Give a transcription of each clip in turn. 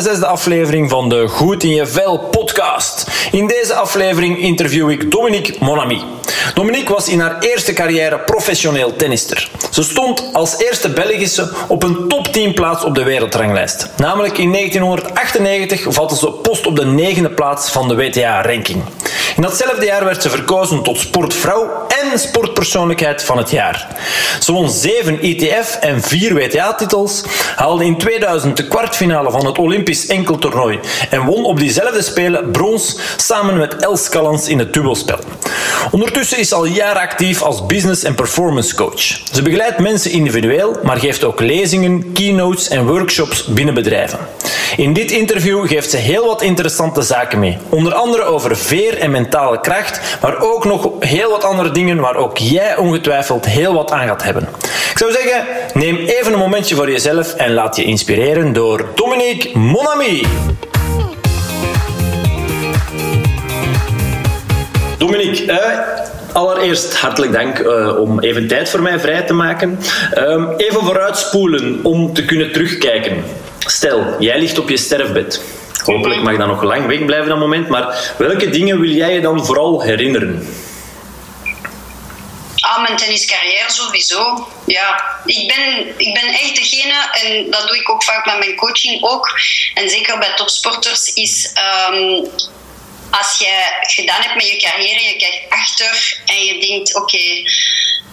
de zesde aflevering van de Goed in je Vel podcast. In deze aflevering interview ik Dominique Monami. Dominique was in haar eerste carrière professioneel tennister. Ze stond als eerste Belgische op een top 10 plaats op de wereldranglijst. Namelijk in 1998 vatte ze post op de negende plaats van de WTA-ranking. In datzelfde jaar werd ze verkozen tot sportvrouw en sportpersoonlijkheid van het jaar. Ze won 7 ITF en 4 WTA-titels, haalde in 2000 de kwartfinale van het Olympisch enkeltoernooi en won op diezelfde Spelen brons samen met Els Callans in het dubbelspel. Ondertussen is al jaren actief als business- en performance coach. Ze begeleidt mensen individueel, maar geeft ook lezingen, keynotes en workshops binnen bedrijven. In dit interview geeft ze heel wat interessante zaken mee. Onder andere over veer en mentale kracht, maar ook nog heel wat andere dingen waar ook jij ongetwijfeld heel wat aan gaat hebben. Ik zou zeggen, neem even een momentje voor jezelf en laat je inspireren door Dominique Monami. Dominique, eh, allereerst hartelijk dank eh, om even tijd voor mij vrij te maken. Ehm, even vooruitspoelen om te kunnen terugkijken. Stel, jij ligt op je sterfbed. Hopelijk mag dat nog lang wegblijven dat moment, maar welke dingen wil jij je dan vooral herinneren? Ah, mijn tenniscarrière sowieso. Ja, ik ben, ik ben echt degene, en dat doe ik ook vaak met mijn coaching ook, en zeker bij topsporters, is ehm, als je gedaan hebt met je carrière, je kijkt achter en je denkt, oké,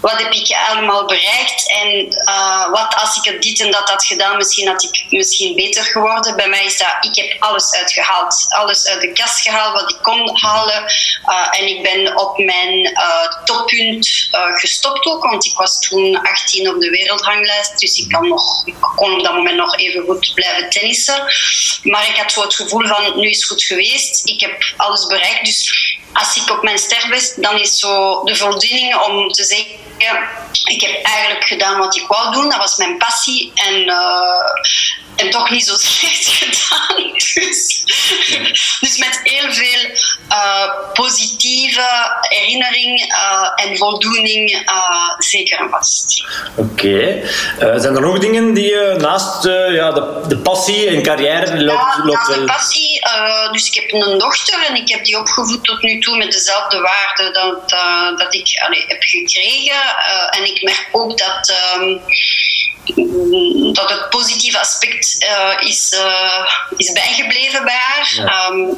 wat heb ik allemaal bereikt? En uh, wat als ik het dit en dat had gedaan, misschien had ik misschien beter geworden. Bij mij is dat, ik heb alles uitgehaald, alles uit de kast gehaald wat ik kon halen. Uh, en ik ben op mijn uh, toppunt gestopt ook, want ik was toen 18 op de wereldranglijst, dus ik, kan nog, kon op dat moment nog even goed blijven tennissen. Maar ik had zo het gevoel van, nu is het goed geweest, ik heb alles bereikt, dus als ik op mijn sterfbed, dan is zo de voldoening om te zeggen ik heb eigenlijk gedaan wat ik wou doen. Dat was mijn passie. En, uh, en toch niet zo slecht gedaan. Dus, dus met heel veel uh, positieve herinnering uh, en voldoening zeker en vast. Oké. Okay. zijn er nog dingen die je naast ja, de, de passie en carrière loopt? Ja, naast de passie. dus ik heb een dochter en ik heb die opgevoed tot nu toe met dezelfde waarden dat, dat ik allee, heb gekregen. Uh, en ik merk ook dat, um, dat het positieve aspect uh, is, is bijgebleven bij haar. Ja. Um,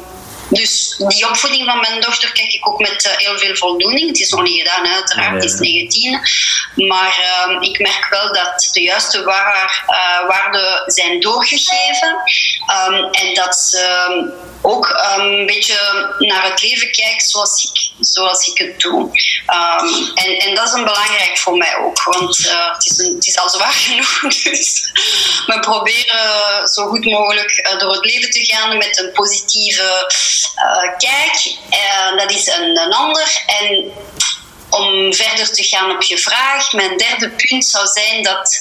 dus die opvoeding van mijn dochter kijk ik ook met heel veel voldoening. Het is nog niet gedaan, uiteraard, het is 19. Maar uh, ik merk wel dat de juiste waar, uh, waarden zijn doorgegeven. Um, en dat ze ook um, een beetje naar het leven kijkt zoals ik, zoals ik het doe. En, en dat is een belangrijk voor mij ook, want uh, het, is een, het is al zwaar genoeg. Dus we proberen zo goed mogelijk door het leven te gaan met een positieve uh, kijk. dat is een, ander. En om verder te gaan op je vraag, mijn derde punt zou zijn dat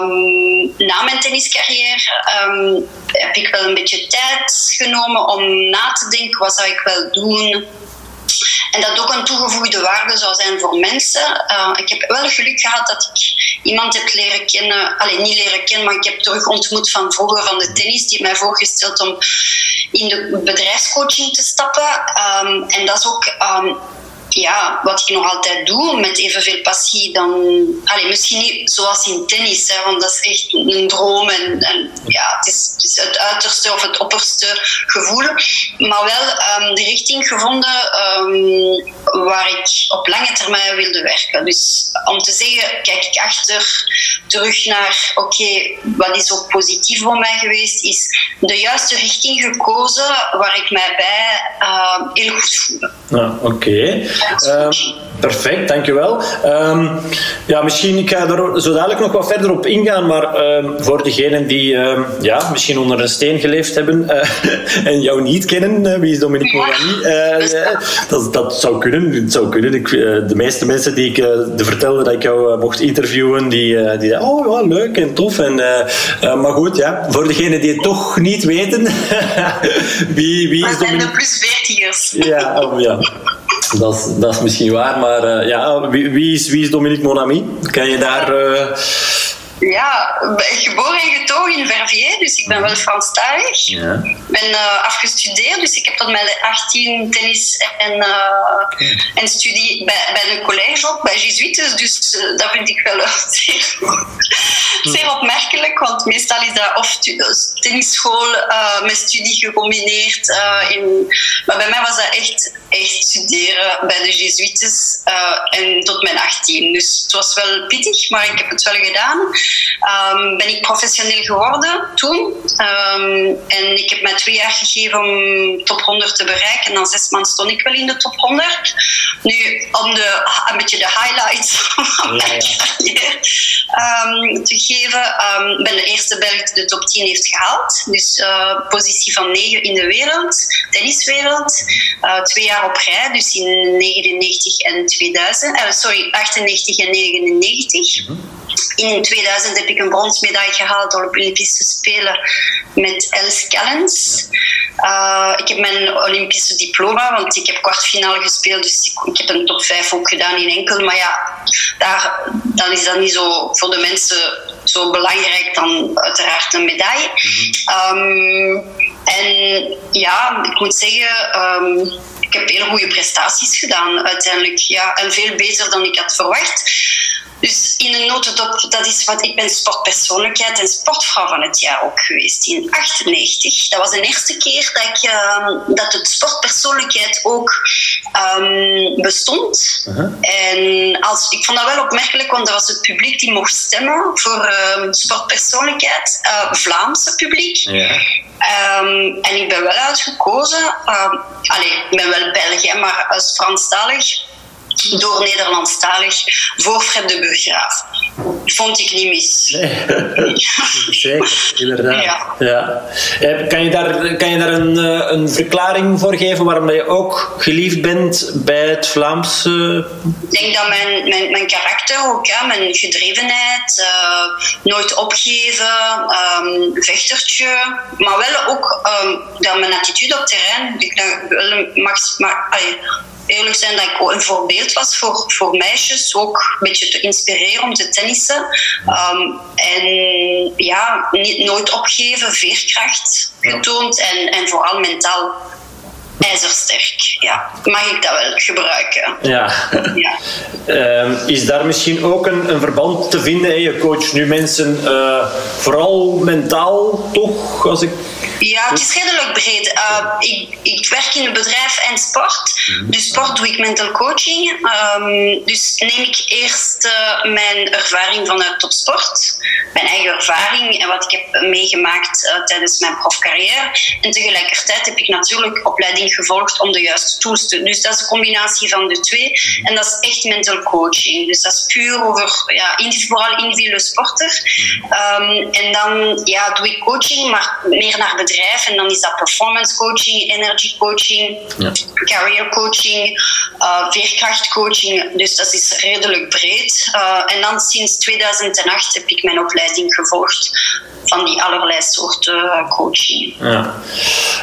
um, na mijn tenniscarrière um, heb ik wel een beetje tijd genomen om na te denken wat zou ik wel doen. En dat ook een toegevoegde waarde zou zijn voor mensen. Uh, ik heb wel geluk gehad dat ik iemand heb leren kennen, alleen niet leren kennen, maar ik heb terug ontmoet van vroeger van de tennis, die mij voorgesteld om in de bedrijfscoaching te stappen. Um, en dat is ook ja, wat ik nog altijd doe, met evenveel passie dan... Allez, misschien niet zoals in tennis, hè, want dat is echt een droom. En, en ja, het is, het het uiterste of het opperste gevoel. Maar wel um, de richting gevonden waar ik op lange termijn wilde werken. Dus om te zeggen, kijk ik achter, terug naar... Oké, okay, wat is ook positief voor mij geweest, is de juiste richting gekozen waar ik mij bij uh, heel goed voel. Ja, Oké. Okay. Um, perfect, dankjewel. Um, ja, misschien ik ga er zo dadelijk nog wat verder op ingaan, maar um, voor degenen die ja, misschien onder een steen geleefd hebben uh, en jou niet kennen, uh, wie is Dominique Morani? Uh, dat, dat zou kunnen. Het zou kunnen. Ik, de meeste mensen die ik de vertelde dat ik jou mocht interviewen, die, die oh ja, leuk en tof. En, maar goed, ja, voor degenen die het toch niet weten, wie, wie is Dominique? zijn de plus 14ers. Ja, oh, ja. Dat is, dat is misschien waar, maar ja, wie, wie, is, wie is Dominique Monami? Kan je daar... Ja, geboren en getogen in Verviers, dus ik ben wel Franstalig. Ja. Ik ben uh, afgestudeerd, dus ik heb tot mijn 18 tennis en, uh, en studie bij, bij een college ook, bij Jesuites. Dus uh, dat vind ik wel zeer, zeer opmerkelijk, want meestal is dat of tennisschool met studie gecombineerd. in, maar bij mij was dat echt, echt studeren bij de Jesuites en tot mijn 18. Dus het was wel pittig, maar ik heb het wel gedaan. Um, ben ik professioneel geworden toen. Um, en ik heb mij twee jaar gegeven om top 100 te bereiken. En na zes maanden stond ik wel in de top 100. Nu, om de, een beetje de highlights van mijn carrière um, te geven. Ik ben de eerste Belg die de top 10 heeft gehaald. Dus uh, positie van 9 in de wereld, tenniswereld. Uh, twee jaar op rij, dus in 99 en 2000. Uh, eh, sorry, 98 en 99. Mm -hmm. In 2000 heb ik een bronsmedaille gehaald op Olympische Spelen met Els Callens. Uh, ik heb mijn Olympische diploma, want ik heb kwartfinale gespeeld, dus ik, ik, heb een top 5 ook gedaan in enkel. Maar ja, daar, dan is dat niet zo voor de mensen zo belangrijk dan uiteraard een medaille. um, en ja, ik moet zeggen, um, ik heb hele goede prestaties gedaan uiteindelijk. Ja, en veel beter dan ik had verwacht. Dus in een notendop, dat is wat ik ben sportpersoonlijkheid en sportvrouw van het jaar ook geweest in 98. Dat was de eerste keer dat, ik, uh, dat het sportpersoonlijkheid ook um, bestond. Uh -huh. En als, ik vond dat wel opmerkelijk, want dat was het publiek die mocht stemmen voor uh, sportpersoonlijkheid, uh, Vlaamse publiek. Yeah. En ik ben wel uitgekozen. Allee, ik ben wel België, maar als Franstalig door Nederlandstalig voor Fred de Burgraaf. Vond ik niet mis. Nee. Zeker, inderdaad. Ja. ja. Eh, kan je daar, kan je daar een, eh, een verklaring voor geven waarom je ook geliefd bent bij het Vlaamse? Ik denk dat mijn, mijn, mijn karakter ook, mijn gedrevenheid, uh, nooit opgeven, um, vechtertje, maar wel ook um, dat mijn attitude op terrein, ik dat wel mag, maar, eerlijk zijn dat ik een voorbeeld was voor, voor meisjes, ook een beetje te inspireren om te tennissen. Um, en ja, niet, nooit opgeven, veerkracht getoond en, en vooral mentaal ijzersterk. Ja, mag ik dat wel gebruiken? Ja. ja. um, is daar misschien ook een, een verband te vinden? Je coacht nu mensen uh, vooral mentaal, toch? Als ik ja, het is redelijk breed. Uh, ik, ik, werk in een bedrijf en sport. Mhm. Dus sport doe ik mental coaching. Um, dus neem ik eerst uh, mijn ervaring vanuit topsport. Mijn eigen ervaring en wat ik heb meegemaakt tijdens mijn profcarrière. En tegelijkertijd heb ik natuurlijk opleiding gevolgd om de juiste tools te... Dus dat is een combinatie van de twee. Mhm. En dat is echt mental coaching. Dus dat is puur over ja, vooral individuele sporter. Um, en dan ja, doe ik coaching, maar meer naar bedrijf. En dan is dat performance coaching, energy coaching, ja. career coaching, uh, veerkrachtcoaching. Dus dat is redelijk breed. Uh, en dan sinds 2008 heb ik mijn opleiding gevolgd van die allerlei soorten coaching. Ja.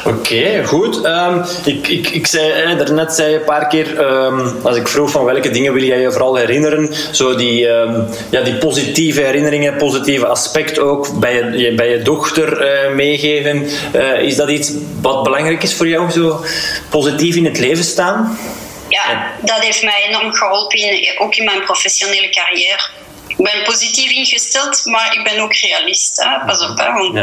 Oké, okay, goed. Um, ik, ik, ik zei, eh, daarnet zei je een paar keer, um, als ik vroeg van welke dingen wil jij je vooral herinneren, zo die, um, ja, die positieve herinneringen, positieve aspect ook bij je, bij je dochter uh, meegeven. Uh, is dat iets wat belangrijk is voor jou, zo positief in het leven staan? Ja, dat heeft mij enorm geholpen, ook in mijn professionele carrière ik ben positief ingesteld, maar ik ben ook realist. Hè? Pas op, hè? want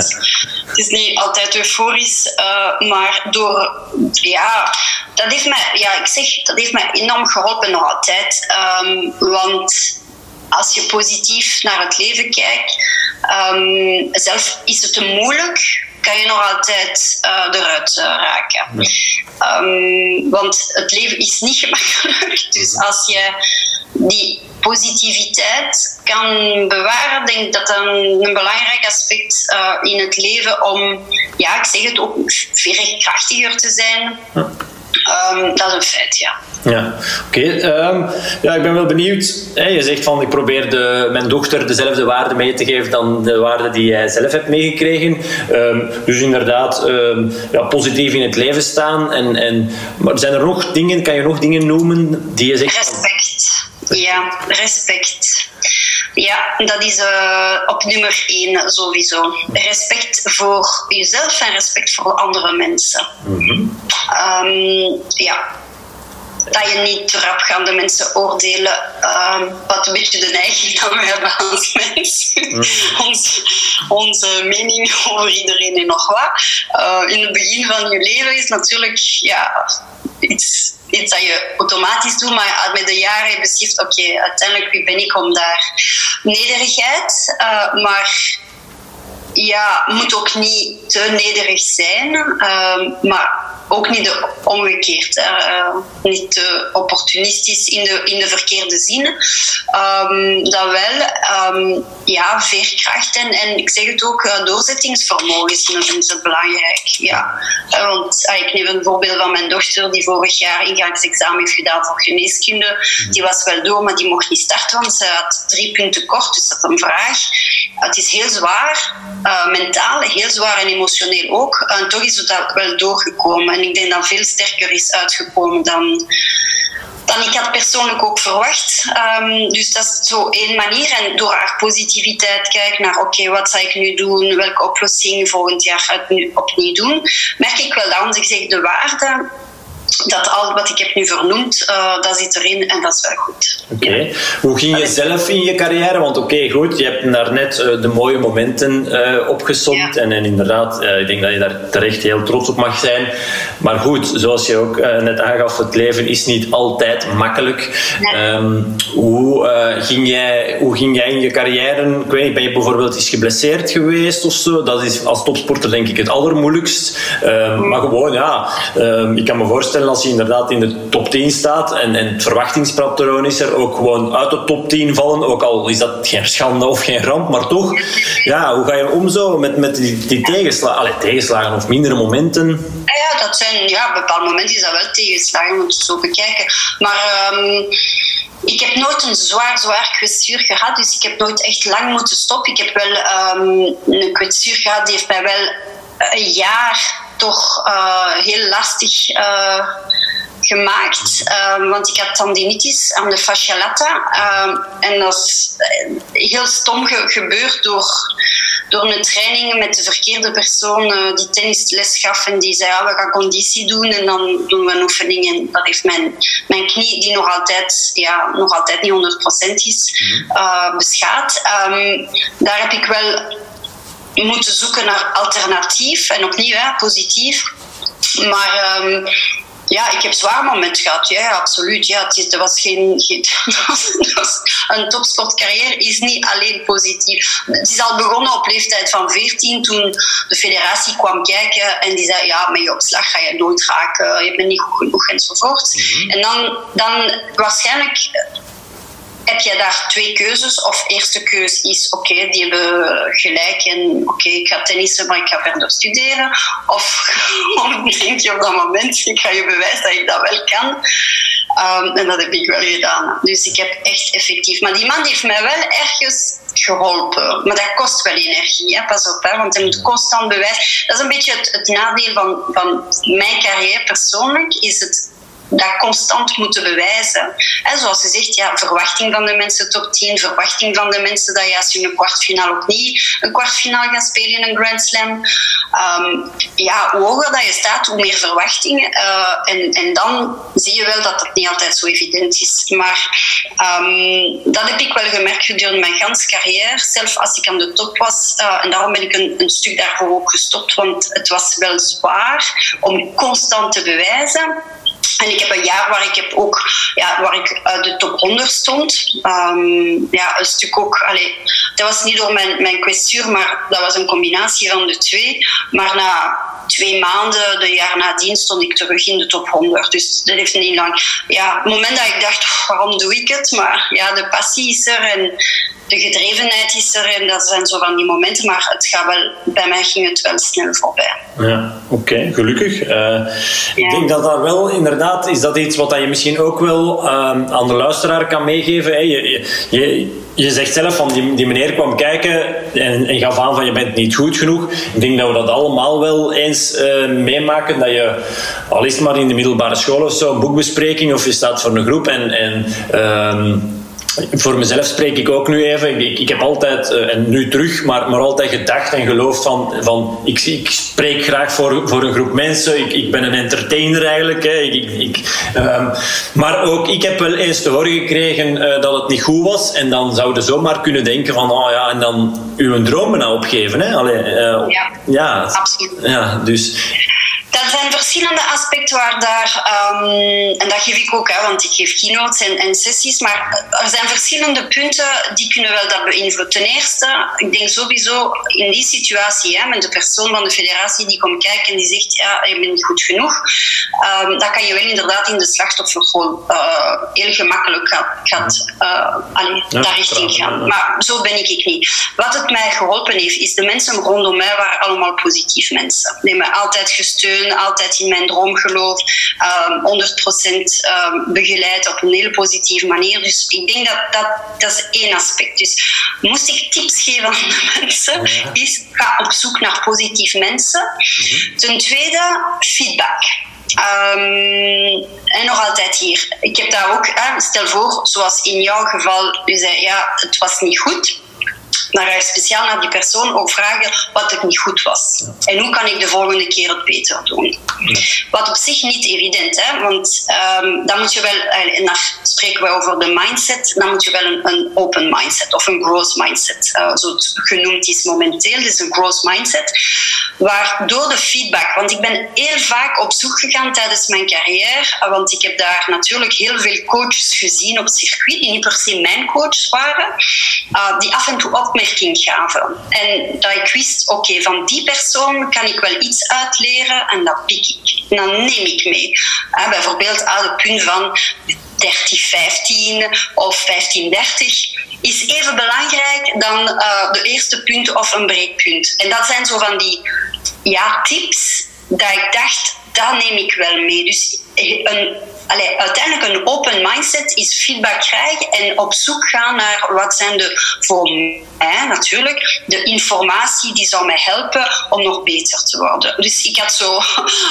het is niet altijd euforisch. Uh, maar door, ja, dat heeft mij, ja, ik zeg, dat heeft mij enorm geholpen nog altijd. Um, want als je positief naar het leven kijkt, um, zelf is het te moeilijk, kan je nog altijd uh, eruit uh, raken. Um, want het leven is niet gemakkelijk. Dus als je die positiviteit kan bewaren, denk ik dat dat een, een belangrijk aspect uh, in het leven om, ja, ik zeg het ook, veerkrachtiger te zijn. Ja. Um, dat is een feit, ja. Ja, oké. Okay. Um, ja, ik ben wel benieuwd. Hè, je zegt van ik probeer de, mijn dochter dezelfde waarden mee te geven dan de waarden die jij zelf hebt meegekregen. Um, dus inderdaad, ja, positief in het leven staan. En, en, maar zijn er nog dingen, kan je nog dingen noemen die je zegt? Respect. Ja, respect. Ja, dat is uh, op nummer één sowieso. Respect voor jezelf en respect voor andere mensen. Mm -hmm. um, ja, dat je niet te rap gaan de mensen oordelen. Uh, wat een beetje de neiging dat we hebben als mens. Mm. Ons, onze mening over iedereen en nog wat. Uh, in het begin van je leven is natuurlijk ja, iets, iets dat je automatisch doet, maar met de jaren je oké, uiteindelijk wie ben ik om daar nederigheid, uh, maar ja, moet ook niet te nederig zijn, maar ook niet de omgekeerd. Uh, niet te opportunistisch in de, in de verkeerde zin. Um, dat wel, um, ja, veerkracht en, en ik zeg het ook, uh, doorzettingsvermogen is, belangrijk. Ja. Uh, want ik neem een voorbeeld van mijn dochter die vorig jaar ingangsexamen heeft gedaan voor geneeskunde. Die was wel door, maar die mocht niet starten, want ze had drie punten kort. Dus dat is een vraag. Het is heel zwaar, mentaal, heel zwaar en emotioneel ook. En toch is het wel doorgekomen. En ik denk dat veel sterker is uitgekomen dan, dan ik had persoonlijk ook verwacht. Um, dus dat is zo één manier. En door haar positiviteit kijken naar, oké, wat zal ik nu doen? Welke oplossing volgend jaar opnieuw doen? Merk ik wel dat, als ik zeg de waarde dat al wat ik heb nu vernoemd, uh, dat zit erin en dat is wel goed. Oké. Hoe ging je zelf in je carrière? Want oké, goed, je hebt daarnet uh, de mooie momenten uh, opgesomd. En, en, inderdaad, ik denk dat je daar terecht heel trots op mag zijn. Maar goed, zoals je ook net aangaf, het leven is niet altijd makkelijk. Um, hoe, ging jij, hoe ging jij in je carrière? Ik weet niet, ben je bijvoorbeeld eens geblesseerd geweest of zo? Dat is als topsporter denk ik het allermoeilijkst. Um, maar gewoon, ja, um, ik kan me voorstellen als je inderdaad in de top 10 staat en, en het verwachtingspatroon is er ook gewoon uit de top 10 vallen, ook al is dat geen schande of geen ramp, maar toch, ja, hoe ga je om zo met, met die, die tegenslagen, Allee, tegenslagen of mindere momenten? Ja, dat zijn, ja, op bepaalde momenten is dat wel tegenslagen, moet je zo bekijken. Maar um, ik heb nooit een zwaar, zwaar kwetsuur gehad, dus ik heb nooit echt lang moeten stoppen. Ik heb wel um, een kwetsuur gehad, die heeft mij wel een jaar toch uh, heel lastig uh, gemaakt. Uh, want ik had tendinitis aan de fascia lata. en dat is heel stom ge gebeurd door, door een training met de verkeerde persoon die tennisles gaf. En die zei, ja, we gaan conditie doen en dan doen we een oefening. En dat heeft mijn, mijn knie, die nog altijd, ja, nog altijd niet 100% is, mhm. beschaad. Um, daar heb ik wel moeten zoeken naar alternatief en opnieuw hè, positief. Maar um, ja, ik heb zwaar moment gehad. Ja, absoluut. Ja, het, was geen, geen een topsportcarrière is niet alleen positief. Het is al begonnen op leeftijd van 14 toen de federatie kwam kijken en die zei ja, met je opslag ga je nooit raken, je bent niet goed genoeg enzovoort. Mm En dan, dan waarschijnlijk heb je daar twee keuzes. Of eerste keuze is, oké, die hebben gelijk en oké, ik ga tennissen, maar ik ga verder studeren. Of, of denk je op dat moment, ik ga je bewijzen dat ik dat wel kan. Um, en dat heb ik wel gedaan. Dus ik heb echt effectief... Maar die man heeft mij wel ergens geholpen. Maar dat kost wel energie, hè? pas op. Hè? Want je moet constant bewijzen. Dat is een beetje het, het nadeel van, van mijn carrière persoonlijk. Is het dat constant moeten bewijzen. En zoals je zegt, ja, verwachting van de mensen top 10, verwachting van de mensen dat je als je een kwartfinale ook niet een kwartfinale gaat spelen in een Grand Slam. Um, ja, hoe hoger dat je staat, hoe meer verwachting. Uh, en, en dan zie je wel dat dat niet altijd zo evident is. Maar um, dat heb ik wel gemerkt gedurende mijn ganse carrière. Zelf als ik aan de top was. Uh, en daarom ben ik een, een stuk daarvoor ook gestopt. Want het was wel zwaar om constant te bewijzen. En ik heb een jaar waar ik heb ook ja, waar ik uit de top 100 stond. Um, ja, een stuk ook. Allee, dat was niet door mijn, mijn kwestie, maar dat was een combinatie van de twee. Maar na twee maanden, de jaar nadien, stond ik terug in de top 100. Dus dat heeft niet lang. Ja, het moment dat ik dacht, waarom doe ik het? Maar ja, de passie is er en de gedrevenheid is er en dat zijn zo van die momenten, maar het gaat wel, bij mij ging het wel snel voorbij. Ja, oké, gelukkig. Uh, Ik denk dat daar wel inderdaad, is dat iets wat je misschien ook wel uh, aan de luisteraar kan meegeven. Hè? Je, je, je zegt zelf van die, die meneer kwam kijken en, en gaf aan van je bent niet goed genoeg. Ik denk dat we dat allemaal wel eens uh, meemaken. Dat je, al is het maar in de middelbare school of zo, een boekbespreking of je staat voor een groep en, en uh, voor mezelf spreek ik ook nu even. Ik, ik heb altijd, uh, en nu terug, maar, maar altijd gedacht en geloofd van, van ik, ik spreek graag voor, voor een groep mensen. Ik, ik ben een entertainer eigenlijk. Hè. Ik, ik, um, maar ook, ik heb wel eens te horen gekregen uh, dat het niet goed was. En dan zouden zomaar kunnen denken van, oh ja, en dan uw dromen nou opgeven. Hè. Allee, uh, ja, ja, absoluut. Ja, dus dat zijn verschillende aspecten waar daar, um, en dat geef ik ook, hè, want ik geef keynotes en, en, sessies, maar er zijn verschillende punten die kunnen wel dat beïnvloeden. Ten eerste, ik denk sowieso in die situatie, hè, met de persoon van de federatie die komt kijken en die zegt, ja, je bent niet goed genoeg, um, dan kan je wel inderdaad in de slachtofferrol uh, heel gemakkelijk gaat, gaat uh, allee, ja, daar richting gaan. Maar zo ben ik niet. Wat het mij geholpen heeft, is de mensen rondom mij waren allemaal positief mensen. Die hebben mij altijd gesteund altijd in mijn droom geloof, um, 100% um, begeleid op een hele positieve manier. Dus ik denk dat dat, dat is één aspect. Dus moest ik tips geven aan de mensen, is ga op zoek naar positieve mensen. Mhm. Ten tweede, feedback. Um, en nog altijd hier. Ik heb daar ook, stel voor, zoals in jouw geval, u zei ja, het was niet goed dan ga je speciaal naar die persoon ook vragen wat er niet goed was. En hoe kan ik de volgende keer het beter doen? Wat op zich niet evident, hè? want um, dan moet je wel, en dan spreken we over de mindset, dan moet je wel een, een open mindset of een growth mindset, uh, zo het genoemd is momenteel, dus een growth mindset, waar door de feedback, want ik ben heel vaak op zoek gegaan tijdens mijn carrière, want ik heb daar natuurlijk heel veel coaches gezien op het circuit, die niet per se mijn coach waren, uh, die af en toe opmerken gaven. En dat ik wist, oké, van die persoon kan ik wel iets uitleren en dat pik ik. En dan neem ik mee. bijvoorbeeld aan het punt van 30-15 of 15-30 is even belangrijk dan uh, de eerste punt of een breekpunt. En dat zijn zo van die ja, tips dat ik dacht, dat neem ik wel mee. Dus een allee, uiteindelijk een open mindset is feedback krijgen en op zoek gaan naar wat zijn de, voor mij natuurlijk, de informatie die zou mij helpen om nog beter te worden. Dus ik had zo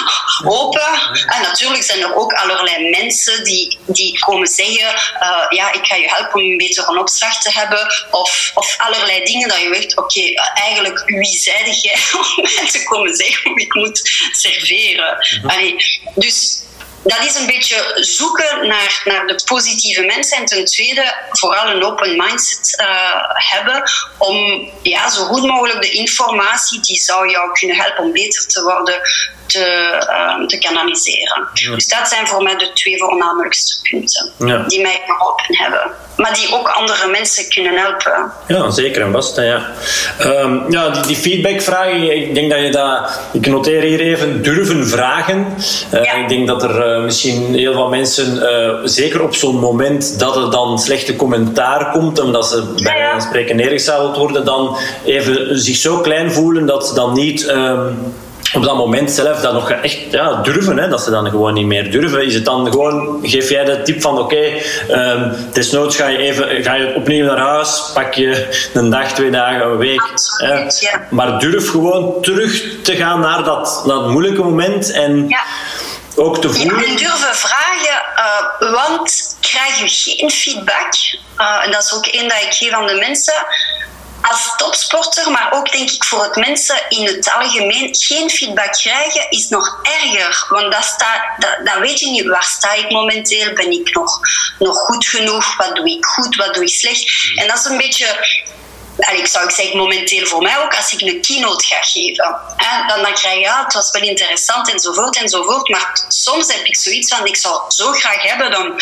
open. En natuurlijk zijn er ook allerlei mensen die, die komen zeggen, uh, ja, ik ga je helpen om een betere opslag te hebben. Of, of allerlei dingen dat je weet, oké, okay, eigenlijk wie zeide jij om mij te komen zeggen hoe ik moet serveren. Mhm. Allee, dus dat is een beetje zoeken naar, naar de positieve mensen. En ten tweede, vooral een open mindset uh, hebben om ja, zo goed mogelijk de informatie die zou jou kunnen helpen om beter te worden, te, uh, te kanaliseren. Dus dat zijn voor mij de twee voornamelijkste punten ja. die mij geholpen hebben. Maar die ook andere mensen kunnen helpen. Ja, zeker en vast. Ja, um, ja die, die feedbackvragen, ik denk dat je dat... Ik noteer hier even, durven vragen. Uh, ja. Ik denk dat er uh, misschien heel veel mensen, uh, zeker op zo'n moment dat er dan slechte commentaar komt, omdat ze bij ja, ja. spreken neergezadeld worden, dan even zich zo klein voelen dat ze dan niet... Um, op dat moment zelf dat nog echt ja, durven, hè, dat ze dan gewoon niet meer durven. Is het dan gewoon, geef jij de tip van oké, okay, um, desnoods ga je, even, ga je opnieuw naar huis, pak je een dag, twee dagen, een week. Absoluut, hè, ja. Maar durf gewoon terug te gaan naar dat, dat moeilijke moment en ja. Ook te voelen. Ja, en durven vragen, uh, want krijg je geen feedback, uh, en dat is ook één dat ik geef aan de mensen als topsporter, maar ook denk ik voor het mensen in het algemeen, geen feedback krijgen is nog erger. Want dat, staat, dat, dat weet je niet. Waar sta ik momenteel? Ben ik nog, nog goed genoeg? Wat doe ik goed? Wat doe ik slecht? En dat is een beetje ik zou ik zeggen, momenteel voor mij ook, als ik een keynote ga geven, dan, dan krijg je, ja, het was wel interessant enzovoort enzovoort. Maar soms heb ik zoiets van, ik zou zo graag hebben dan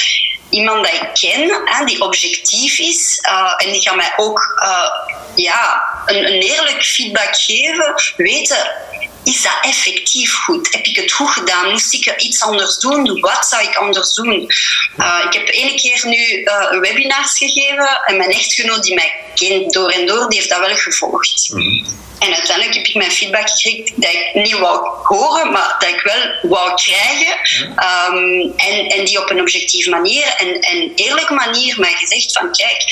iemand dat ik ken, hè, die objectief is uh, en die gaat mij ook uh, ja, een, een eerlijk feedback geven, weten is dat effectief goed? Heb ik het goed gedaan? Moest ik iets anders doen? Wat zou ik anders doen? Uh, ik heb ene keer nu webinars gegeven en mijn echtgenoot die mij kent door en door, die heeft dat wel gevolgd. Mm -hmm. En uiteindelijk heb ik mijn feedback gekregen dat ik niet wou horen, maar dat ik wel wou krijgen. Ehm, en, en die op een objectieve manier en, en eerlijke manier mij gezegd van kijk,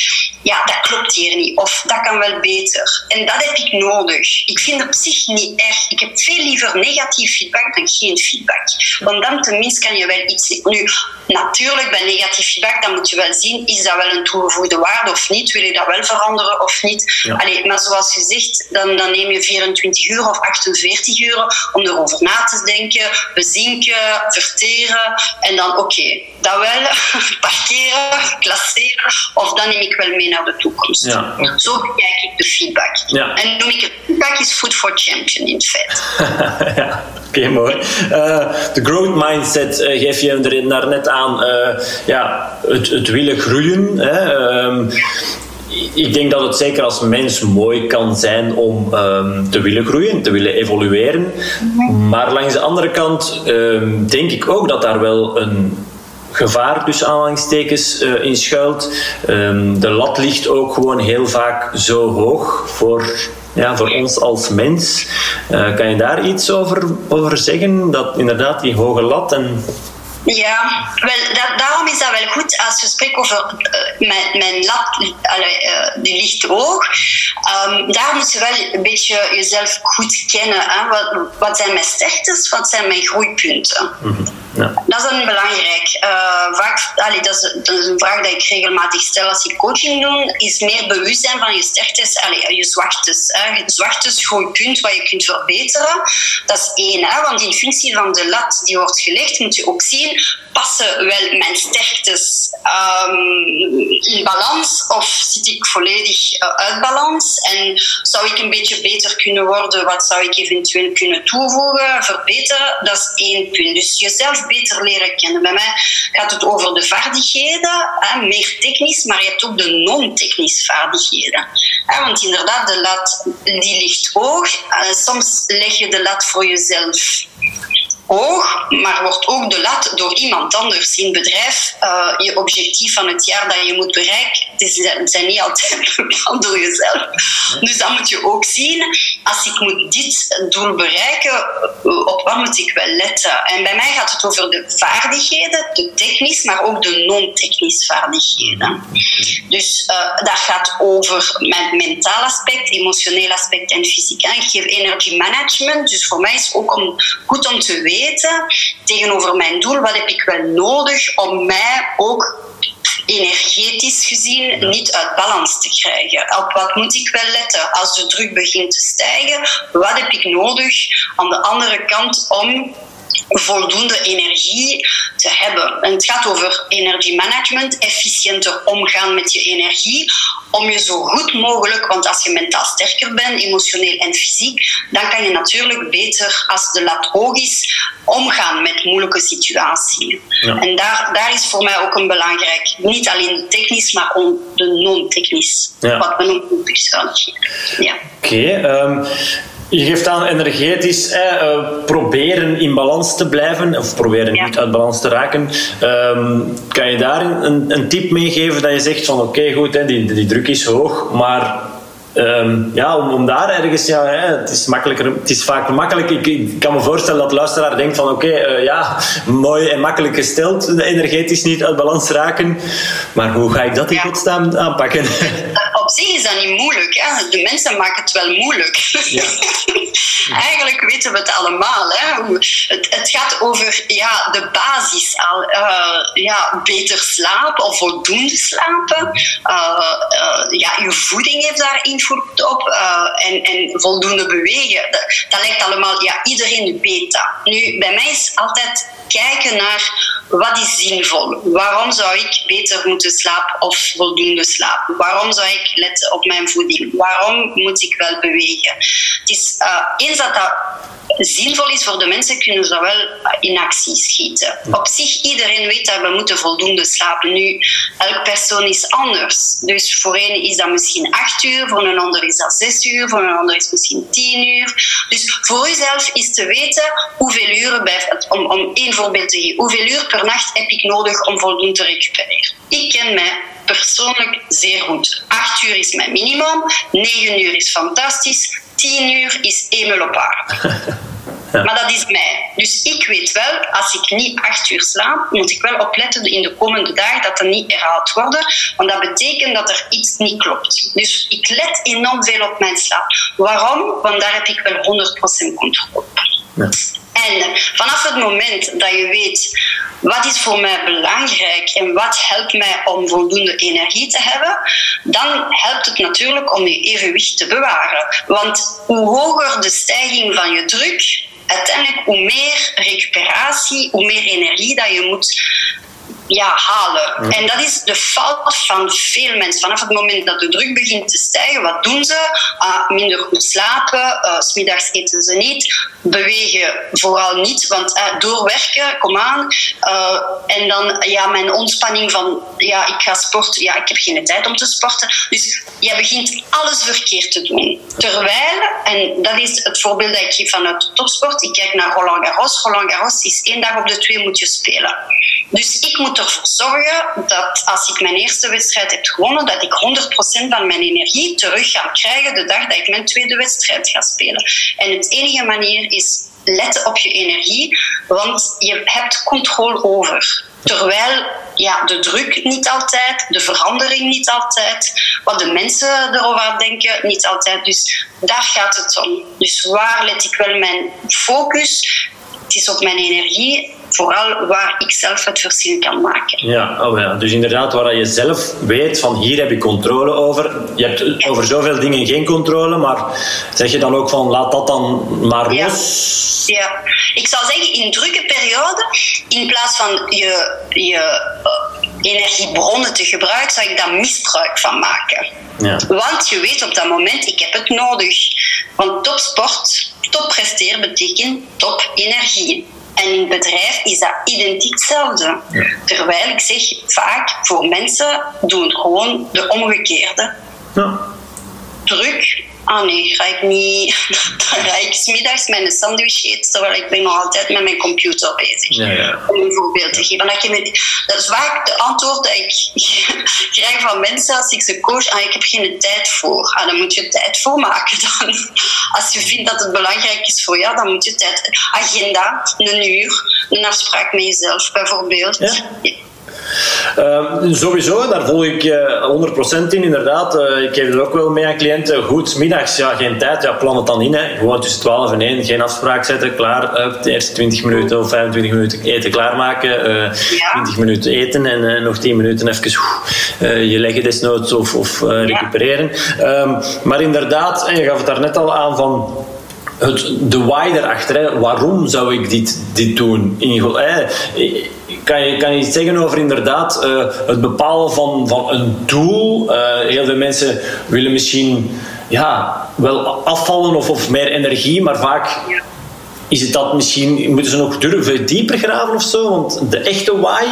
ja, dat klopt hier niet. Of dat kan wel beter. En dat heb ik nodig. Ik vind het op zich niet erg. Ik heb veel liever negatief feedback dan geen feedback. Want dan tenminste kan je wel iets... Nu, natuurlijk, bij negatief feedback, dan moet je wel zien, is dat wel een toegevoegde waarde of niet? Wil je dat wel veranderen of niet? Ja. Allee, maar zoals gezegd, dan, dan neem je 24 uur of 48 uur om erover na te denken, bezinken, verteren en dan oké, dat wel, parkeren, klasseren of dan neem ik wel mee naar de toekomst. Ja. Zo bekijk ik de feedback. Ja. En noem ik het feedback is food for champion in feite. ja, oké, mooi. Uh, de growth mindset uh, geef je er net aan. Uh, ja, het, het willen groeien. Hè? Um, ik denk dat het zeker als mens mooi kan zijn om um, te willen groeien, te willen evolueren. Maar langs de andere kant um, denk ik ook dat daar wel een gevaar tussen aanhalingstekens uh, in schuilt. Um, de lat ligt ook gewoon heel vaak zo hoog voor, ja, voor ons als mens. Uh, kan je daar iets over, over zeggen? Dat inderdaad die hoge lat en ja, wel, dat, daarom is dat wel goed als we spreken over uh, mijn, mijn lat, uh, die ligt hoog. Um, daar moet je wel een beetje jezelf goed kennen. Hè? Wat, wat zijn mijn sterktes, wat zijn mijn groeipunten? Mm -hmm. ja. Dat is een belangrijk. Uh, vaak, allee, dat, is, dat, is, een vraag die ik regelmatig stel als ik coaching doe, is meer bewustzijn van je sterktes, allee, je zwaktes. Hè? Je zwaktes, groeipunt, wat je kunt verbeteren. Dat is één, hè? want in functie van de lat die wordt gelegd, moet je ook zien passen wel mijn sterktes um, in balans of zit ik volledig uh, uit balans? En zou ik een beetje beter kunnen worden? Wat zou ik eventueel kunnen toevoegen, verbeteren? Dat is één punt. Dus jezelf beter leren kennen. Bij mij gaat het over de vaardigheden, hè, meer technisch, maar je hebt ook de non-technische vaardigheden. Hè, want inderdaad, de lat die ligt hoog. Uh, soms leg je de lat voor jezelf hoog, maar wordt ook de lat door iemand anders in het bedrijf. Uh, je objectief van het jaar dat je moet bereiken, het zijn niet altijd bepaald door jezelf. Dus dan moet je ook zien, als ik moet dit doel bereiken, op wat moet ik wel letten? En bij mij gaat het over de vaardigheden, de technisch, maar ook de non-technisch vaardigheden. Dus uh, dat gaat over mijn mentaal aspect, emotioneel aspect en fysiek. Ik geef energy management, dus voor mij is het ook om, goed om te weten tegenover mijn doel, wat heb ik wel nodig om mij ook energetisch gezien niet uit balans te krijgen. Op wat moet ik wel letten als de druk begint te stijgen? Wat heb ik nodig aan de andere kant om voldoende energie te hebben. En het gaat over energiemanagement, efficiënter omgaan met je energie, om je zo goed mogelijk, want als je mentaal sterker bent, emotioneel en fysiek, dan kan je natuurlijk beter, als de lat hoog is, omgaan met moeilijke situaties. En daar, daar is voor mij ook een belangrijk, niet alleen technisch, maar ook de non-technisch, ja. wat we noemen Ja. Oké, okay, um ehm, je geeft aan energetisch eh, proberen in balans te blijven, of proberen niet uit balans te raken. Um, kan je daar een, een tip meegeven dat je zegt van oké goed, hè, die, die druk is hoog, maar Um, ja, om, om, daar ergens, ja, hè, het is makkelijker, het is vaak makkelijk. Ik, ik kan me voorstellen dat de luisteraar denkt van oké, okay, uh, ja, mooi en makkelijk gesteld, energetisch niet uit balans raken. Maar hoe ga ik dat in godsnaam aanpakken? Op zich is dat niet moeilijk. Hè? De mensen maken het wel moeilijk. Ja. Eigenlijk weten we het allemaal. Hè? Het, het gaat over ja, de basis. Al, uh, ja, beter slapen of voldoende slapen. Uh, ja, je voeding heeft daar invloed op en, en voldoende bewegen. Dat, dat lijkt allemaal, ja, iedereen weet dat. Nu, bij mij is altijd kijken naar wat is zinvol. Waarom zou ik beter moeten slapen of voldoende slapen? Waarom zou ik letten op mijn voeding? Waarom moet ik wel bewegen? Het is, uh, eens dat dat zinvol is voor de mensen, kunnen ze dat wel in actie schieten. Op zich, iedereen weet dat we moeten voldoende slapen. Nu, elke persoon is anders. Dus voor een is dat misschien acht uur, voor een ander is dat zes uur, voor een ander is het misschien tien uur. Dus voor jezelf is te weten hoeveel uren, bij, om, om één voorbeeld te geven, hoeveel uur per nacht heb ik nodig om voldoende te recupereren. Ik ken mij persoonlijk zeer goed. Acht uur is mijn minimum, negen uur is fantastisch, 10 uur is emel op aarde. Maar dat is mij. Dus ik weet wel, als ik niet acht uur slaap, moet ik wel opletten in de komende dagen dat er niet herhaald worden. Want dat betekent dat er iets niet klopt. Dus ik let enorm veel op mijn slaap. Waarom? Want daar heb ik wel 100% controle op. Ja. En vanaf het moment dat je weet wat is voor mij belangrijk en wat helpt mij om voldoende energie te hebben, dan helpt het natuurlijk om je evenwicht te bewaren. Want hoe hoger de stijging van je druk, uiteindelijk hoe meer recuperatie, hoe meer energie dat je moet ja, halen. En dat is de fout van veel mensen. Vanaf het moment dat de druk begint te stijgen, wat doen ze? Uh, minder goed slapen, uh, smiddags eten ze niet, bewegen vooral niet, want uh, doorwerken, kom aan. Uh, en dan ja, mijn ontspanning van, ja, ik ga sporten, ja, ik heb geen tijd om te sporten. Dus je begint alles verkeerd te doen. Terwijl, en dat is het voorbeeld dat ik geef vanuit de topsport, ik kijk naar Roland Garros. Roland Garros is één dag op de twee moet je spelen. Dus ik moet ervoor zorgen dat als ik mijn eerste wedstrijd heb gewonnen, dat ik 100% van mijn energie terug ga krijgen de dag dat ik mijn tweede wedstrijd ga spelen. En het enige manier is letten op je energie, want je hebt controle over. Terwijl ja, de druk niet altijd, de verandering niet altijd, wat de mensen erover denken niet altijd. Dus daar gaat het om. Dus waar let ik wel mijn focus? Het is op mijn energie vooral waar ik zelf het verschil kan maken. Ja, oh ja. dus inderdaad waar je zelf weet van hier heb ik controle over. Je hebt over zoveel dingen geen controle, maar zeg je dan ook van laat dat dan maar los? Ja, ik zou zeggen in drukke perioden, in plaats van je, je uh, energiebronnen te gebruiken, zou ik daar misbruik van maken. Ja. Want je weet op dat moment, ik heb het nodig. Want topsport, top presteren betekent top energie. En in het bedrijf is dat identiek hetzelfde. Terwijl ik zeg vaak voor mensen doen gewoon de omgekeerde. Ja. Druk, ah nee, ga ik niet. Dan ga ik smiddags mijn sandwich eten, terwijl ik ben nog altijd met mijn computer bezig. Ja, ja. Om een voorbeeld te geven. Dat, je dat is vaak de antwoord dat ik krijg van mensen als ik ze coach. Ah, ik heb geen tijd voor. Ah, dan moet je tijd voor maken. Dan. Als je vindt dat het belangrijk is voor jou, dan moet je tijd... Agenda, een uur, een afspraak met jezelf bijvoorbeeld. Ja. Uh, sowieso, daar volg ik uh, 100% in, inderdaad. Uh, ik geef het ook wel mee aan cliënten. Goed, middags, ja, geen tijd, ja, plan het dan in. Hè. Gewoon tussen 12 en 1, geen afspraak zetten, klaar. De eerste 20 minuten of 25 minuten eten klaarmaken. Ja. 20 minuten eten en nog 10 minuten even je leggen desnoods of, of recupereren. Ja. Um, maar inderdaad, je gaf het daar net al aan van het, de why erachter. Hè. Waarom zou ik dit, dit doen? In, kan je, kan je iets zeggen over inderdaad uh, het bepalen van, van een doel? Uh, heel veel mensen willen misschien ja, wel afvallen of, of meer energie, maar vaak is het dat misschien, moeten ze nog durven dieper graven of zo? Want de echte why,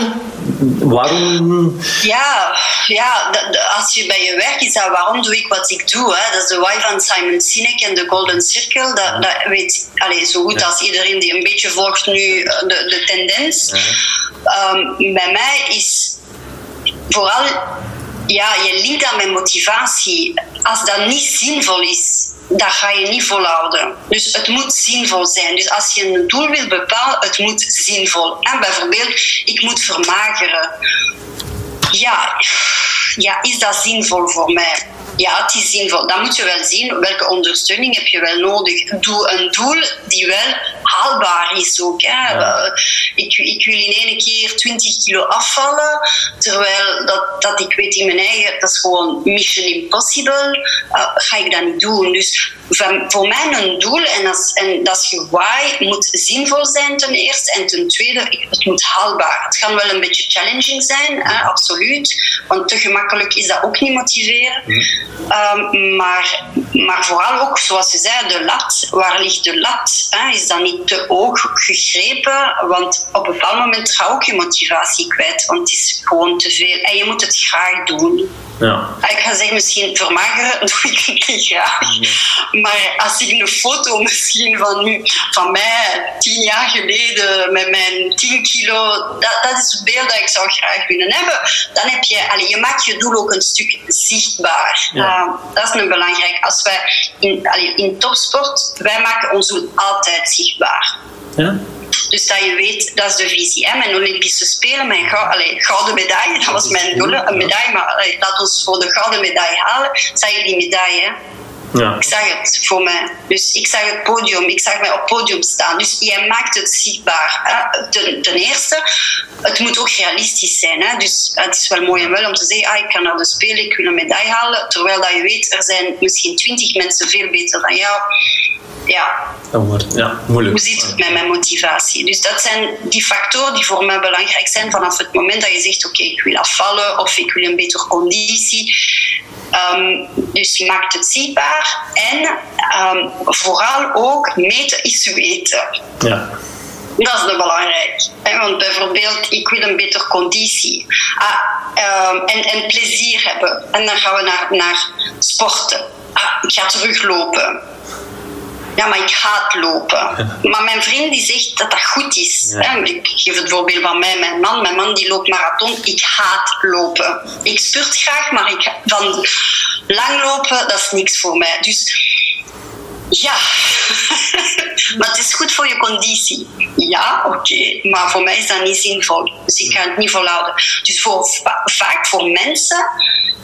waarom? Ja, ja als je bij je werk is, dat waarom doe ik wat ik doe? Hè? Dat is de why van Simon Sinek en de Golden Circle. Dat, dat weet allez, zo goed als iedereen die een beetje volgt nu eh, de, de tendens. Um, bij mij is vooral, ja, je linkt aan mijn motivatie. Als dat niet zinvol is, dat ga je niet volhouden. Dus het moet zinvol zijn. Dus als je een doel wil bepalen, het moet zinvol. En bijvoorbeeld, ik moet vermageren. Ja, ja, is dat zinvol voor mij? Ja, het is zinvol. Dan moet je wel zien welke ondersteuning heb je wel nodig. Doe een doel die wel haalbaar is ook. Hè. Ik, ik wil in één keer 20 kilo afvallen, terwijl dat, dat ik weet in mijn eigen, dat is gewoon mission impossible. Uh, ga ik dat niet doen. Dus van, voor mij een doel en, dat en dat is je why moet zinvol zijn ten eerste en ten tweede het moet haalbaar. Het kan wel een beetje challenging zijn, hè, absoluut, want te gemakkelijk is dat ook niet motiveren. Mhm. Um, maar, maar vooral ook, zoals je zei, de lat. Waar ligt de lat? Hè? Is dat niet te hoog gegrepen? Want op een bepaald moment ga ook je motivatie kwijt, want het is gewoon te veel. En je moet het graag doen. Ja. Ik ga zeggen, misschien vermageren doe ik het niet graag. Maar als ik een foto misschien van, van mij tien jaar geleden met mijn 10 kilo, dat, dat is het beeld dat ik zou graag willen hebben. Dan heb je, allez, je maakt je doel ook een stuk zichtbaar. Uh, dat is een belangrijk. Als wij in, allez, in topsport, wij maken ons doel altijd zichtbaar. Ja? Dus dat je weet, dat is de visie. Hè? Mijn Olympische Spelen, mijn gouden medaille, dat was mijn doel, een medaille, maar allee, laat ons voor de gouden medaille halen. Je die medaille? Ja. Ik zag het voor mij. Dus ik zag het podium, ik zag mij op het podium staan. Dus jij maakt het zichtbaar. Hè? Ten, ten, eerste, het moet ook realistisch zijn. Hè? Dus het is wel mooi en wel om te zeggen, ah, ik kan naar de Spelen, ik wil een medaille halen. Terwijl dat je weet, er zijn misschien twintig mensen veel beter dan jou ja. wordt ja, moeilijk. Hoe zit het met mijn motivatie? Dus dat zijn die factoren die voor mij belangrijk zijn vanaf het moment dat je zegt: Oké, ik wil afvallen of ik wil een betere conditie. Um, dus je maakt het zichtbaar en um, vooral ook meten is weten. Ja. Dat is de belangrijk. Want bijvoorbeeld, ik wil een betere conditie ah, um, en, en plezier hebben. En dan gaan we naar, naar sporten. Ah, ik ga teruglopen ja, maar ik haat lopen. Maar mijn vriend die zegt dat dat goed is. Ik geef het voorbeeld van mij, mijn man. Mijn man die loopt marathon. Ik haat lopen. Ik spurt graag, maar ik, van lang lopen, dat is niks voor mij. Dus ja, maar het is goed voor je conditie. Ja, oké, maar voor mij is dat niet zinvol. Dus ik ga het niet volhouden. Dus voor, vaak voor mensen,